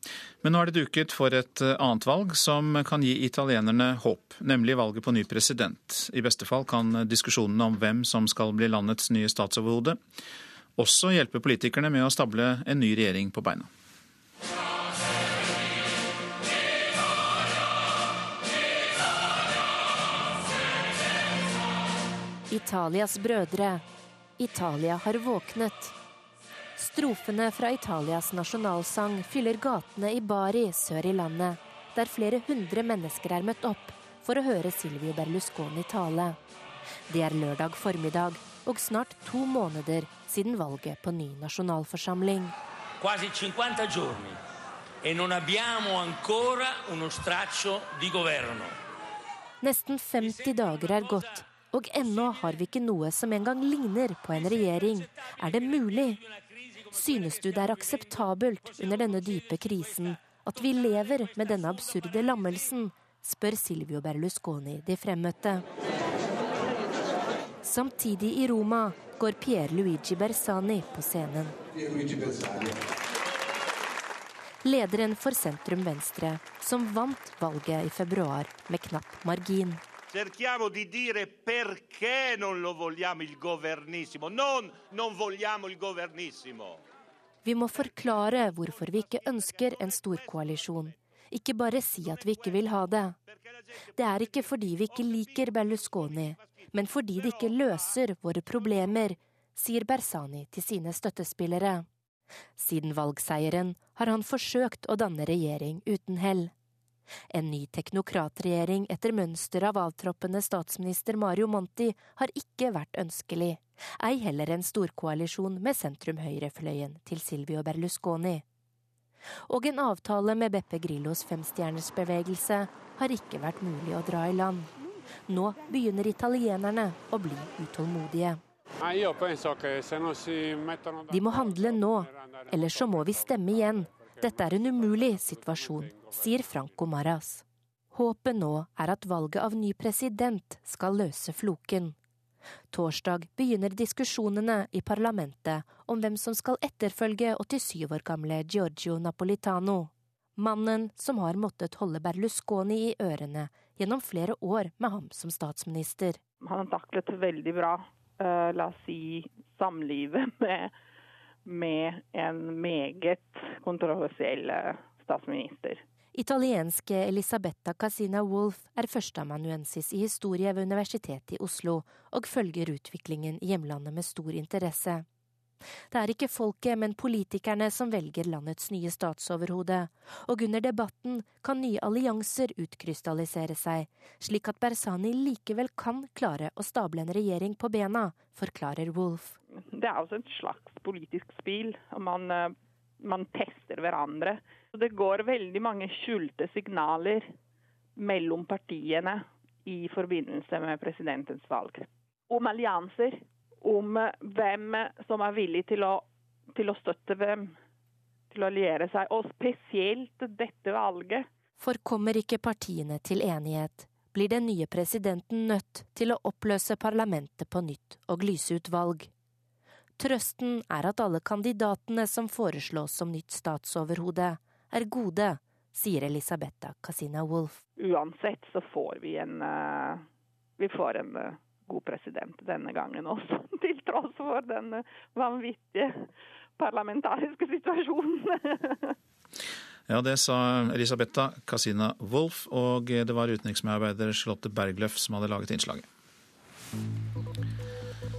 Men nå er det duket for et annet valg som kan gi italienerne håp, nemlig valget på ny president. I beste fall kan diskusjonene om hvem som skal bli landets nye statsoverhode, også hjelpe politikerne med å stable en ny regjering på beina. Italias brødre. Italia har våknet. Strofene fra Italias nasjonalsang fyller gatene i Bari sør i landet, der flere hundre mennesker er møtt opp for å høre Silvio Berlusconi tale. Det er lørdag formiddag og snart to måneder siden valget på ny nasjonalforsamling. Quasi 50 giorni e non abbiamo ancora uno straccio di governo. Nesten 50 dager er gått og ennå har vi ikke noe som engang ligner på en regjering. Er det mulig? Synes du det er akseptabelt under denne dype krisen at vi lever med denne absurde lammelsen? spør Silvio Berlusconi de fremmøtte. Samtidig i Roma går Pier Luigi Bersani på scenen. Lederen for sentrum venstre, som vant valget i februar med knapp margin. Cerchiamo di dire perché non lo vogliamo il governissimo. Non non vogliamo il governissimo. Vi må forklare hvorfor vi ikke ønsker en storkoalisjon. Ikke bare si at vi ikke vil ha det. Det er ikke fordi vi ikke liker Berlusconi, men fordi det ikke løser våre problemer, sier Bersani til sine støttespillere. Siden valgseieren har han forsøkt å danne regjering uten hell. En ny teknokratregjering etter mønster av avtroppende statsminister Mario Monti har ikke vært ønskelig, ei heller en storkoalisjon med sentrum-høyrefløyen til Silvio Berlusconi. Og en avtale med Beppe Grillos femstjernersbevegelse har ikke vært mulig å dra i land. Nå begynner italienerne å bli utålmodige. De må handle nå, ellers så må vi stemme igjen. Dette er en umulig situasjon, sier Franco Maras. Håpet nå er at valget av ny president skal løse floken. Torsdag begynner diskusjonene i parlamentet om hvem som skal etterfølge 87 år gamle Giorgio Napolitano. Mannen som har måttet holde Berlusconi i ørene gjennom flere år med ham som statsminister. Han har taklet veldig bra, uh, la oss si, samlivet med, med en meget kontroversiell eh, statsminister. Italienske Elisabetta Casina Wolff er førsteamanuensis i historie ved Universitetet i Oslo, og følger utviklingen i hjemlandet med stor interesse. Det er ikke folket, men politikerne som velger landets nye statsoverhode, og under debatten kan nye allianser utkrystallisere seg, slik at Bersani likevel kan klare å stable en regjering på bena, forklarer Wolff. Det er også et slags politisk spill. Man, eh, man tester hverandre. Det går veldig mange skjulte signaler mellom partiene i forbindelse med presidentens valg. Om allianser, om hvem som er villig til å, til å støtte hvem, til å alliere seg, og spesielt dette valget. For kommer ikke partiene til enighet, blir den nye presidenten nødt til å oppløse parlamentet på nytt og lyse ut valg. Trøsten er at alle kandidatene som foreslås som nytt statsoverhode, er gode, sier Elisabetta Casina Wolff. Uansett så får vi en, uh, vi får en uh, god president denne gangen også, *laughs* til tross for den vanvittige parlamentariske situasjonen. *laughs* Ja, det sa Elisabetta Casina Wolff, og det var utenriksmedarbeider Charlotte Bergløff som hadde laget innslaget.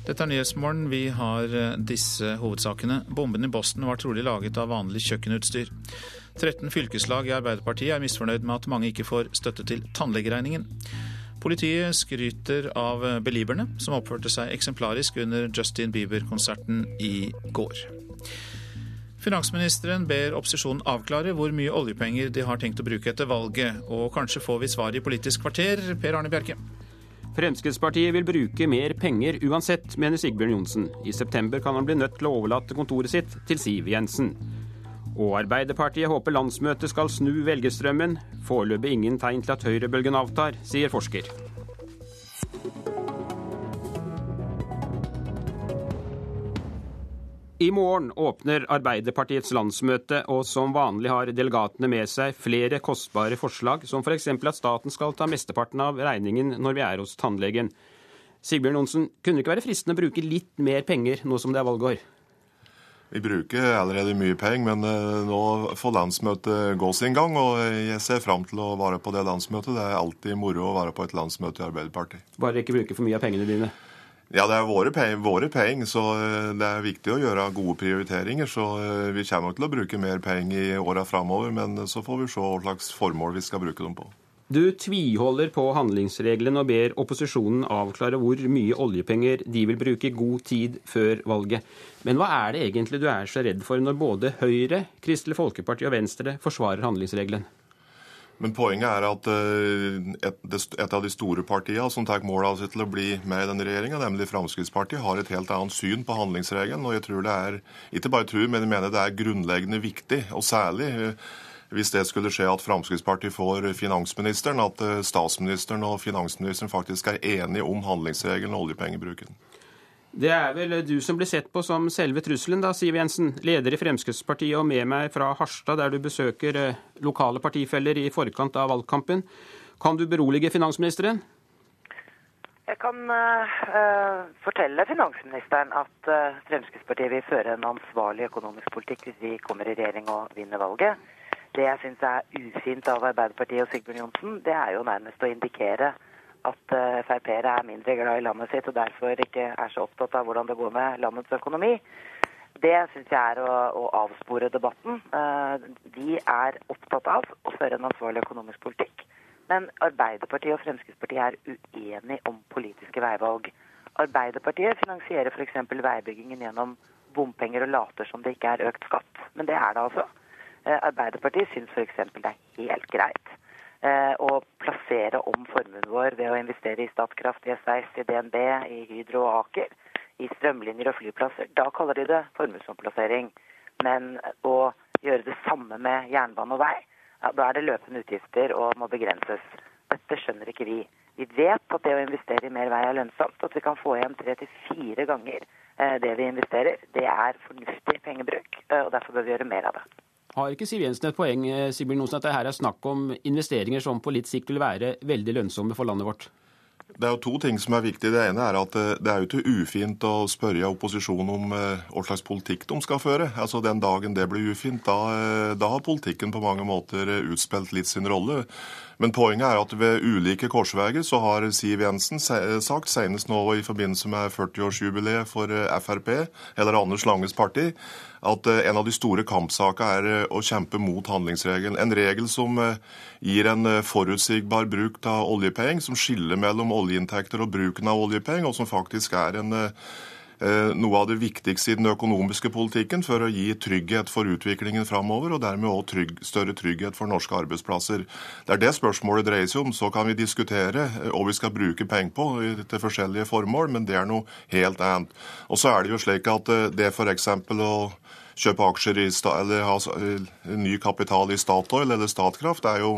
Dette er Nyhetsmorgen. Vi har disse hovedsakene. Bomben i Boston var trolig laget av vanlig kjøkkenutstyr. 13 fylkeslag i Arbeiderpartiet er misfornøyd med at mange ikke får støtte til tannlegeregningen. Politiet skryter av Belieberne, som oppførte seg eksemplarisk under Justin Bieber-konserten i går. Finansministeren ber opposisjonen avklare hvor mye oljepenger de har tenkt å bruke etter valget, og kanskje får vi svar i Politisk kvarter. Per Arne Bjerke. Fremskrittspartiet vil bruke mer penger uansett, mener Sigbjørn Johnsen. I september kan han bli nødt til å overlate kontoret sitt til Siv Jensen. Og Arbeiderpartiet håper landsmøtet skal snu velgerstrømmen. Foreløpig ingen tegn til at høyrebølgen avtar, sier forsker. I morgen åpner Arbeiderpartiets landsmøte, og som vanlig har delegatene med seg flere kostbare forslag, som f.eks. at staten skal ta mesteparten av regningen når vi er hos tannlegen. Sigbjørn Johnsen, kunne det ikke være fristende å bruke litt mer penger nå som det er valgår? Vi bruker allerede mye penger, men eh, nå får landsmøtet gå sin gang. Og jeg ser fram til å være på det landsmøtet. Det er alltid moro å være på et landsmøte i Arbeiderpartiet. Bare ikke bruke for mye av pengene dine? Ja, det er våre penger, våre penger, så eh, det er viktig å gjøre gode prioriteringer. Så eh, vi kommer til å bruke mer penger i åra framover, men så får vi se hva slags formål vi skal bruke dem på. Du tviholder på handlingsregelen og ber opposisjonen avklare hvor mye oljepenger de vil bruke god tid før valget. Men hva er det egentlig du er så redd for når både Høyre, Kristelig Folkeparti og Venstre forsvarer handlingsregelen? Men poenget er at eh, et, av de store partiene som tar mål av til å bli med i denne regjeringa, nemlig Fremskrittspartiet, har et helt annet syn på handlingsregelen. Og jeg tror det er, ikke bare tror, men jeg mener det er grunnleggende viktig, og særlig eh, hvis det skulle skje at Fremskrittspartiet får finansministeren, at eh, statsministeren og finansministeren faktisk er enige om handlingsregelen og oljepengebruken. Det er vel du som blir sett på som selve trusselen, da, Siv Jensen. Leder i Fremskrittspartiet og med meg fra Harstad, der du besøker eh, lokale partifeller i forkant av valgkampen. Kan du berolige finansministeren? Jeg kan uh, fortelle finansministeren at uh, Fremskrittspartiet vil føre en ansvarlig økonomisk politikk hvis vi kommer i regjering og vinner valget. Det jeg syns er ufint av Arbeiderpartiet og Sigbjørn Johnsen, det er jo nærmest å indikere at uh, Frp-ere er mindre glad i landet sitt og derfor ikke er så opptatt av hvordan det går med landets økonomi. Det syns jeg er å, å, avspore debatten. Vi er opptatt av å føre en ansvarlig økonomisk politikk. Men Arbeiderpartiet og Fremskrittspartiet er uenige om politiske veivalg. Arbeiderpartiet finansierer f.eks. veibyggingen gjennom bompenger og later som det ikke er økt skatt. Men det er det altså. Uh, Arbeiderpartiet syns f.eks. det er helt greit å plassere om formuen vår ved å investere i Statkraft, i SEIS, i DNB, i Hydro og Aker, i strømlinjer og flyplasser. Da kaller de det formuesomplassering. Men å gjøre det samme med jernbane og vei, ja, da er det løpende utgifter og må begrenses. Dette skjønner ikke vi. Vi vet at det å investere i mer vei er lønnsomt. At vi kan få igjen tre til fire ganger det vi investerer. Det er fornuftig pengebruk, og derfor bør vi gjøre mer av det. Har ikke Siv Jensen et poeng Sigbjørn Nonsen, at det her er snakk om investeringer som på litt sikt vil være veldig lønnsomme for landet vårt? Det er jo to ting som er viktig. Det ene er at det er jo ikke ufint å spørre opposisjonen om hva slags politikk de skal føre. Altså Den dagen det blir ufint, da, da har politikken på mange måter utspilt litt sin rolle. Men poenget er at ved ulike korsveier så har Siv Jensen sagt, senest nå i forbindelse med 40-årsjubileet for Frp, eller Anders Langes parti, at en av de store kampsakene er å kjempe mot handlingsregelen. En regel som gir en forutsigbar bruk av oljepenger, som skiller mellom oljeinntekter og bruken av oljepenger, og som faktisk er en noe av det viktigste i den økonomiske politikken for å gi trygghet for utviklingen framover, og dermed òg trygg, større trygghet for norske arbeidsplasser. Det er det spørsmålet dreier seg om. Så kan vi diskutere hva vi skal bruke penger på til forskjellige formål, men det er noe helt annet. Og så er det jo slik at det f.eks. å kjøpe aksjer i, eller ha ny kapital i Statoil eller Statkraft, er jo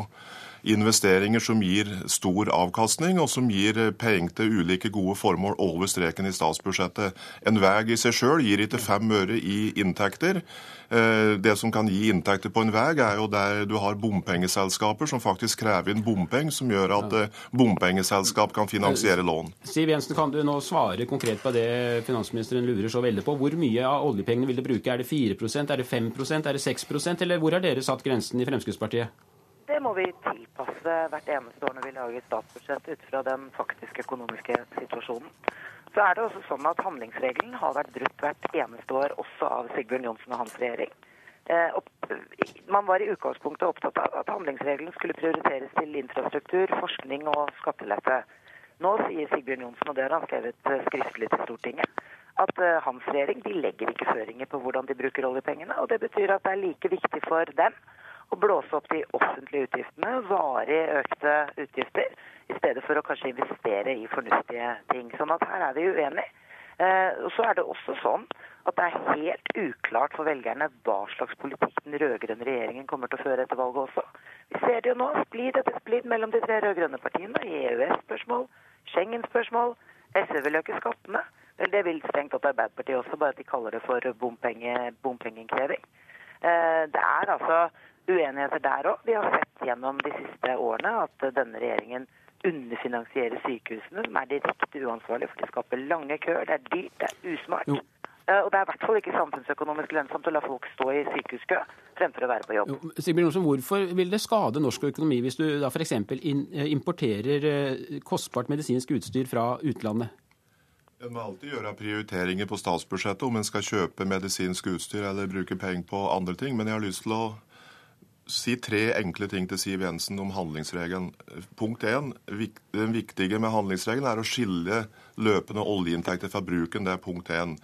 investeringer som gir stor avkastning, og som gir penger til ulike gode formål over streken i statsbudsjettet. En vei i seg sjøl gir ikke fem øre i inntekter. Eh, det som kan gi inntekter på en vei, er jo der du har bompengeselskaper som faktisk krever inn bompenger, som gjør at eh, bompengeselskap kan finansiere lån. Siv Jensen, kan du nå svare konkret på det finansministeren lurer så veldig på? Hvor mye av oljepengene vil dere bruke? Er det 4% er det 5% er det 6% eller hvor har dere satt grensen i Fremskrittspartiet? Det må vi tilpasse hvert eneste år når vi lager statsbudsjett ut fra den faktiske økonomiske situasjonen. Så er det også sånn at Handlingsregelen har vært brutt hvert eneste år, også av Sigbjørn Johnsen og hans regjering. Eh, man var i utgangspunktet opptatt av at handlingsregelen skulle prioriteres til infrastruktur, forskning og skattelette. Nå sier Sigbjørn Johnsen, og det har han skrevet eh, skriftlig til Stortinget, at eh, hans regjering de legger ikke føringer på hvordan de bruker oljepengene. og Det betyr at det er like viktig for dem å blåse opp de offentlige utgiftene, varig økte utgifter, i stedet for å kanskje investere i fornuftige ting. Sånn at her er vi uenige. Eh, og så er det også sånn at det er helt uklart for velgerne hva slags politikk den rød-grønne regjeringen kommer til å føre etter valget også. Vi ser det jo nå, splid etter splid mellom de tre rød-grønne partiene i EØS-spørsmål, Schengen-spørsmål. SV vil øke skattene. Vel, det vil strengt tatt Arbeiderpartiet også, bare at de kaller det for bompenge, bompengeinnkreving. Eh, det er altså uenigheter der òg. Vi har sett gjennom de siste årene at denne regjeringen underfinansierer sykehusene, som er direkte uansvarlig, for de skaper lange køer. Det er dyrt, det er usmart. Jo. Eh, og det er i hvert fall ikke samfunnsøkonomisk lønnsomt å la folk stå i sykehuskø fremfor å være på jobb. Jo, Sigbjørn Olsen, Hvorfor vil det skade norsk økonomi hvis du da f.eks. Eh, importerer eh, kostbart medisinsk utstyr fra utlandet? En må alltid gjøre prioriteringer på statsbudsjettet om en skal kjøpe medisinsk utstyr eller bruke penger på andre ting. Men jeg har lyst til å si tre enkle ting til Siv Jensen om handlingsregelen. Punkt én. den viktige med handlingsregelen er å skille løpende oljeinntekter fra bruken. Det er punkt én.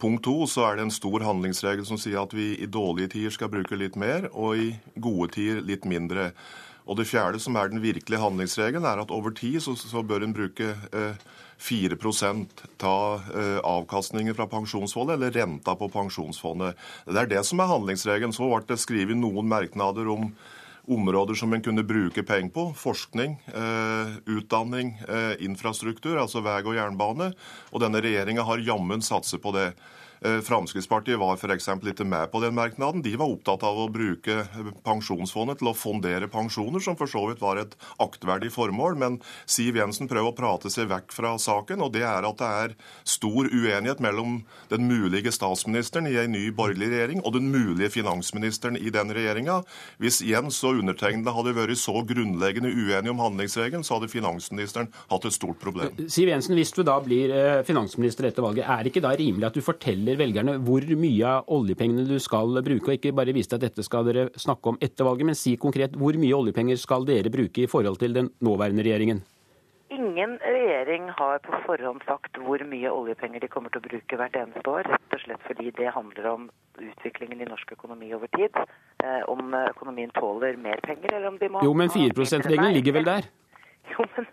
Punkt to så er det en stor handlingsregel som sier at vi i dårlige tider skal bruke litt mer, og i gode tider litt mindre. Og det fjerde, som er den virkelige handlingsregelen, er at over tid så, så bør en bruke eh, 4 ta eh, avkastningen fra pensjonsfondet, eller renta på pensjonsfondet. Det er det som er handlingsregelen. Så ble det skrevet noen merknader om områder som en kunne bruke penger på. Forskning, eh, utdanning, eh, infrastruktur, altså vei og jernbane. Og denne regjeringa har jammen satset på det. Eh, Fremskrittspartiet var f.eks. ikke med på den merknaden. De var opptatt av å bruke pensjonsfondet til å fondere pensjoner, som for så vidt var et aktverdig formål. Men Siv Jensen prøver å prate seg vekk fra saken, og det er at det er stor uenighet mellom den mulige statsministeren i en ny borgerlig regjering og den mulige finansministeren i den regjeringa. Hvis Jens og undertegnede hadde vært så grunnleggende uenige om handlingsregelen, så hadde finansministeren hatt et stort problem. Siv Jensen, hvis du da blir eh, finansminister etter valget, er det ikke da rimelig at du forteller forteller velgerne hvor mye av oljepengene du skal bruke, og ikke bare vise til at dette skal dere snakke om etter valget, men si konkret hvor mye oljepenger skal dere bruke i forhold til den nåværende regjeringen? Ingen regjering har på forhånd sagt hvor mye oljepenger de kommer til å bruke hvert eneste år, rett og slett fordi det handler om utviklingen i norsk økonomi over tid. Eh, om økonomien tåler mer penger, eller om de må Jo, men 4 %-regelen ligger vel der? *laughs* Jo, men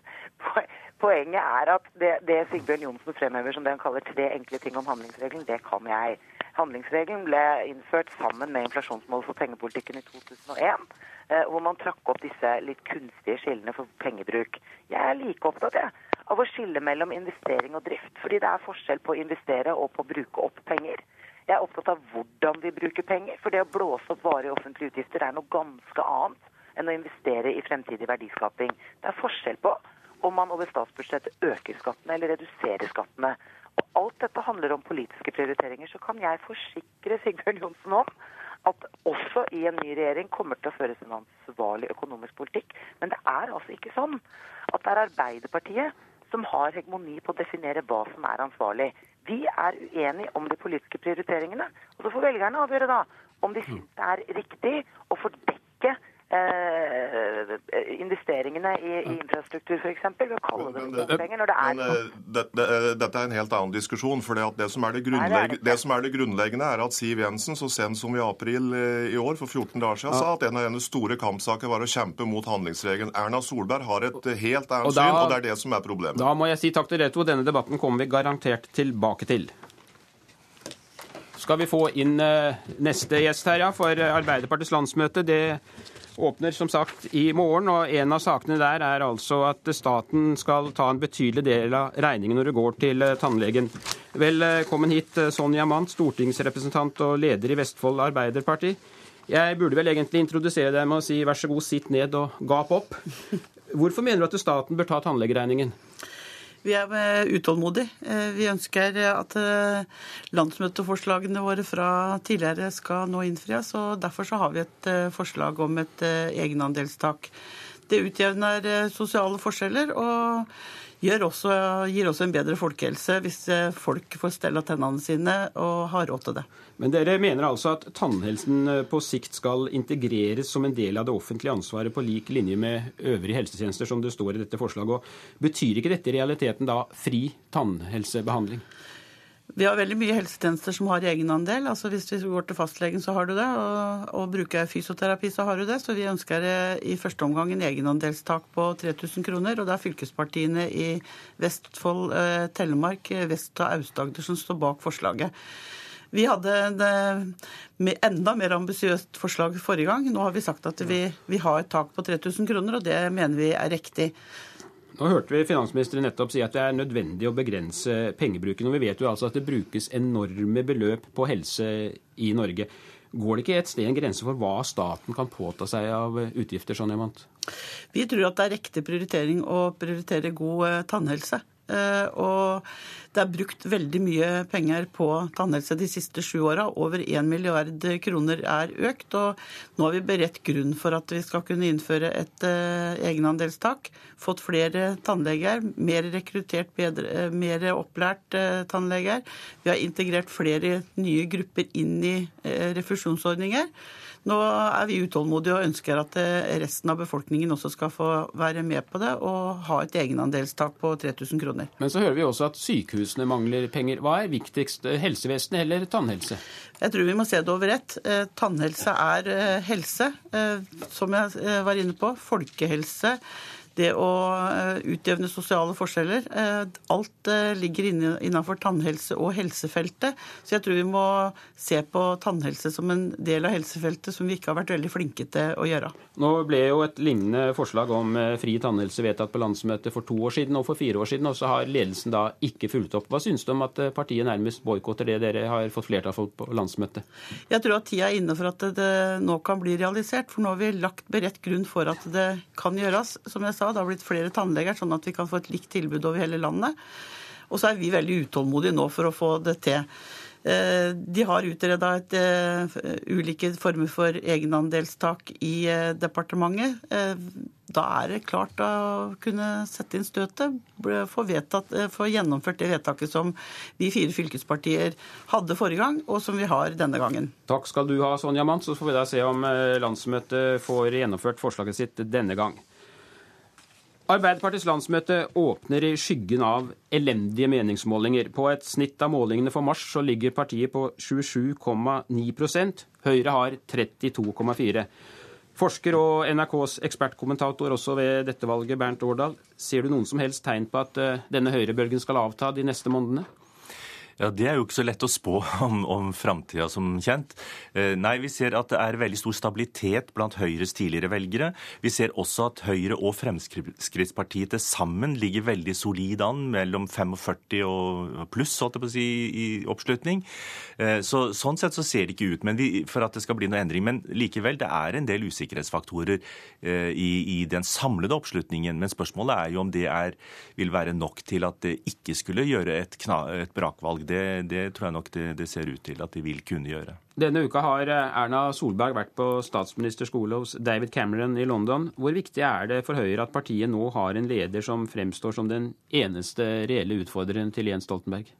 Poenget er at det, det, Sigbjørn Johnsen fremhever som det han kaller tre enkle ting om handlingsregelen, det kan jeg. Handlingsregelen ble innført sammen med inflasjonsmålet for pengepolitikken i 2001, eh, hvor man trakk opp disse litt kunstige skillene for pengebruk. Jeg er like opptatt jeg, av å skille mellom investering og drift, fordi det er forskjell på å investere og på å bruke opp penger. Jeg er opptatt av hvordan vi bruker penger, for det å blåse opp varige offentlige utgifter er noe ganske annet enn å investere i fremtidig verdiskaping. Det er forskjell på om man over statsbudsjettet øker skattene eller reduserer skattene. Og alt dette handler om politiske prioriteringer. Så kan jeg forsikre Sigbjørn Johnsen om at også i en ny regjering kommer til å føres en ansvarlig økonomisk politikk. Men det er altså ikke sånn at det er Arbeiderpartiet som har hegemoni på å definere hva som er ansvarlig. Vi er uenige om de politiske prioriteringene. Og så får velgerne avgjøre da om de syns det er riktig å fordekke Eh, investeringene i, i infrastruktur f.eks. ved å kalle det bompenger når det er men, sånn. Det, det, dette er en helt annen diskusjon. for det, det, som det, Nei, det, som er det grunnleggende, er at Siv Jensen så sent som i april eh, i år, for 14 dager siden, ja. sa at en av hennes store kampsaker var å kjempe mot handlingsregelen. Erna Solberg har et helt annet syn, og det er det som er problemet. Da må jeg si takk til dere to. Denne debatten kommer vi garantert tilbake til skal vi få inn neste gjest her, ja, for Arbeiderpartiets landsmøte. Det åpner som sagt i morgen, og en av sakene der er altså at staten skal ta en betydelig del av regningen når du går til eh, tannlegen. Velkommen hit, eh, Sonja Mandt, stortingsrepresentant og leder i Vestfold Arbeiderparti. Jeg burde vel egentlig introdusere deg med å si vær så god, sitt ned og gap opp. Hvorfor mener du at staten bør ta tannlegeregningen? Vi er eh, utålmodige. Eh, vi ønsker at eh, landsmøteforslagene våre fra tidligere skal nå innfries. og Derfor så har vi et forslag om et egenandelstak. Det utjevner sosiale forskjeller og også, gir også en bedre folkehelse hvis eh, folk får stell tennene sine og har råd til det. Men dere mener altså at tannhelsen eh, på sikt skal integreres som en del av det offentlige ansvaret på lik linje med øvrige helsetjenester, som det står i dette forslaget. Og betyr ikke dette i realiteten da fri tannhelsebehandling? Vi har veldig mye helsetjenester som har egenandel. altså Hvis du går til fastlegen, så har du det. Og, og bruker fysioterapi, så har du det. Så vi ønsker i første omgang en egenandelstak på 3000 kroner. Og det er fylkespartiene i Vestfold, eh, Telemark, Vest- og Aust-Agder som står bak forslaget. Vi hadde et enda mer ambisiøst forslag forrige gang. Nå har vi sagt at vi, vi har et tak på 3000 kroner, og det mener vi er riktig. Nå hørte vi finansministeren nettopp si at det er nødvendig å begrense pengebruken. Og vi vet jo altså at det brukes enorme beløp på helse i Norge. Går det ikke et sted en grense for hva staten kan påta seg av utgifter? sånn Emant? Vi tror at det er riktig prioritering å prioritere god eh, tannhelse. Eh, og det er brukt veldig mye penger på tannhelse de siste sju åra. Over 1 milliard kroner er økt. Og nå har vi beredt grunn for at vi skal kunne innføre et uh, egenandelstak. Fått flere tannleger, mer rekruttert, bedre, uh, mer opplært tannleger. Vi har integrert flere nye grupper inn i refusjonsordninger. Nå er vi utålmodige og ønsker at eh, resten av befolkningen også skal få være med på det og ha et egenandelstak på 3000 kroner. Men så hører vi også at sykehusene mangler penger. Hva er viktigst, helsevesenet eller tannhelse? Jeg tror vi må se det over ett. Eh, tannhelse er eh, helse, som jeg var inne på. Folkehelse det å eh, utjevne sosiale forskjeller. Eh, alt eh, ligger innenfor tannhelse- og helsefeltet. Så jeg tror vi må se på tannhelse som en del av helsefeltet som vi ikke har vært veldig flinke til å gjøre. Nå ble jo et lignende forslag om fri tannhelse vedtatt på landsmøtet for to år siden og for fire år siden, og så har ledelsen da ikke fulgt opp. Hva syns du om at partiet nærmest boikotter det dere har fått flertall for på landsmøtet? Jeg tror at tida er inne for at det nå kan bli realisert, for nå har vi lagt beredt grunn for at det kan gjøres. Som jeg sa, det har blitt flere tannleger, sånn at vi kan få et likt tilbud over hele landet. Og så er vi veldig utålmodige nå for å få det til. Eh, de har utreda uh, ulike former for egenandelstak i uh, departementet. Da er det klart å kunne sette inn støtet, få, få gjennomført det vedtaket som vi fire fylkespartier hadde forrige gang, og som vi har denne gangen. Takk skal du ha, Sonja Mandt. Så får vi da se om landsmøtet får gjennomført forslaget sitt denne gang. Arbeiderpartiets landsmøte åpner i skyggen av elendige meningsmålinger. På et snitt av målingene for mars så ligger partiet på 27,9% Høyre har 32,4 Forsker og NRKs ekspertkommentator også ved dette valget, Bernt Årdal. Ser du noen som helst tegn på at eh, denne høyrebølgen skal avta de neste månedene? Ja, Det er jo ikke så lett å spå *laughs* om, om framtida, som kjent. Eh, nei, vi ser at det er veldig stor stabilitet blant Høyres tidligere velgere. Vi ser også at Høyre og Fremskrittspartiet til sammen ligger veldig solid an, mellom 45 og pluss, holdt jeg på å si, i oppslutning. Eh, så, sånn sett så ser det ikke ut men vi, for at det skal bli noe endring. Men likevel, det er en del usikkerhetsfaktorer eh, i, i den samlede oppslutningen. Men spørsmålet er jo om det er, vil være nok til at det ikke skulle gjøre et, kna, et brakvalg det, det tror jeg nok det, det, ser ut til at de vil kunne gjøre. Denne uka har eh, Erna Solberg vært på statsministerskole hos David Cameron i London. Hvor viktig er det for Høyre at partiet nå har en leder som fremstår som den eneste reelle utfordreren til Jens Stoltenberg?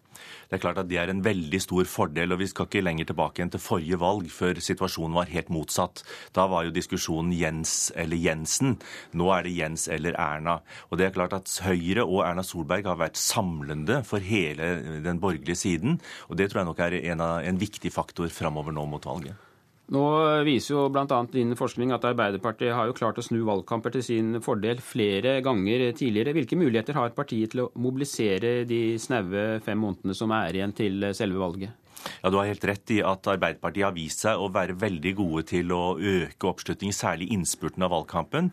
Det er klart at det er en veldig stor fordel, og vi skal ikke lenger tilbake enn til forrige valg, før situasjonen var helt motsatt. Da var jo diskusjonen Jens eller Jensen. Nå er det Jens eller Erna. Og det er klart at Høyre og Erna Solberg har vært samlende for hele den borgerlige siden, og det tror jeg nok er en, en viktig faktor framover nå mot valget. Nå viser jo bl.a. din forskning at Arbeiderpartiet har jo klart å snu valgkamper til sin fordel flere ganger tidligere. Hvilke muligheter har partiet til å mobilisere de snaue fem månedene som er igjen til selve valget? Ja, Du har helt rett i at Arbeiderpartiet har vist seg å være veldig gode til å øke oppslutning, særlig innspurten av valgkampen.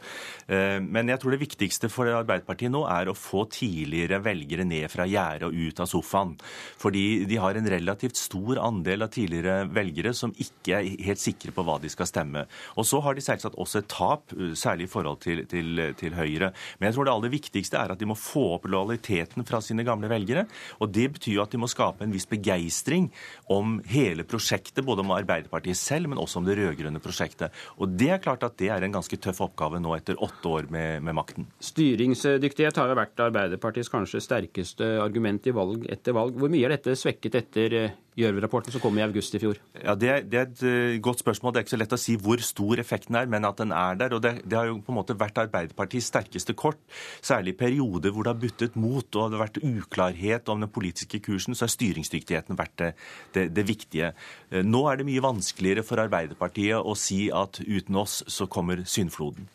Eh, men jeg tror det viktigste for Arbeiderpartiet nå er å få tidligere velgere ned fra gjerdet og ut av sofaen. Fordi de har en relativt stor andel av tidligere velgere som ikke er helt sikre på hva de skal stemme. Og så har de selvsagt også et tap, særlig i forhold til, til, til Høyre. Men jeg tror det aller viktigste er at de må få opp lojaliteten fra sine gamle velgere. Og det betyr jo at de må skape en viss begeistring om hele prosjektet, både om Arbeiderpartiet selv, men også om det rød-grønne prosjektet. Og det er klart at det er en ganske tøff oppgave nå etter åtte år med, med makten. Styringsdyktighet har jo vært Arbeiderpartiets kanskje sterkeste argument i valg etter valg. Hvor mye er dette svekket etter eh, Gjørv-rapporten som kom i august i fjor? Ja, det det, er et uh, godt spørsmål. Det er ikke så lett å si hvor stor effekten er, men at den er der. og Det, det har jo på en måte vært Arbeiderpartiets sterkeste kort. Særlig i perioder hvor det har buttet mot og det har vært uklarhet om den politiske kursen, så har styringsdyktigheten vært det, det, det viktige. Uh, nå er det mye vanskeligere for Arbeiderpartiet å si at uten oss så kommer syndfloden.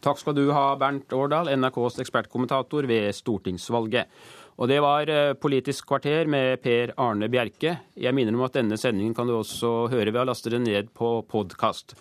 Takk skal du ha, Bernt Årdal, NRKs ekspertkommentator ved stortingsvalget. Og det var eh, Politisk kvarter med Per Arne Bjerke. Jeg minner om at denne sendingen kan du også høre ved å laste den ned på podkast.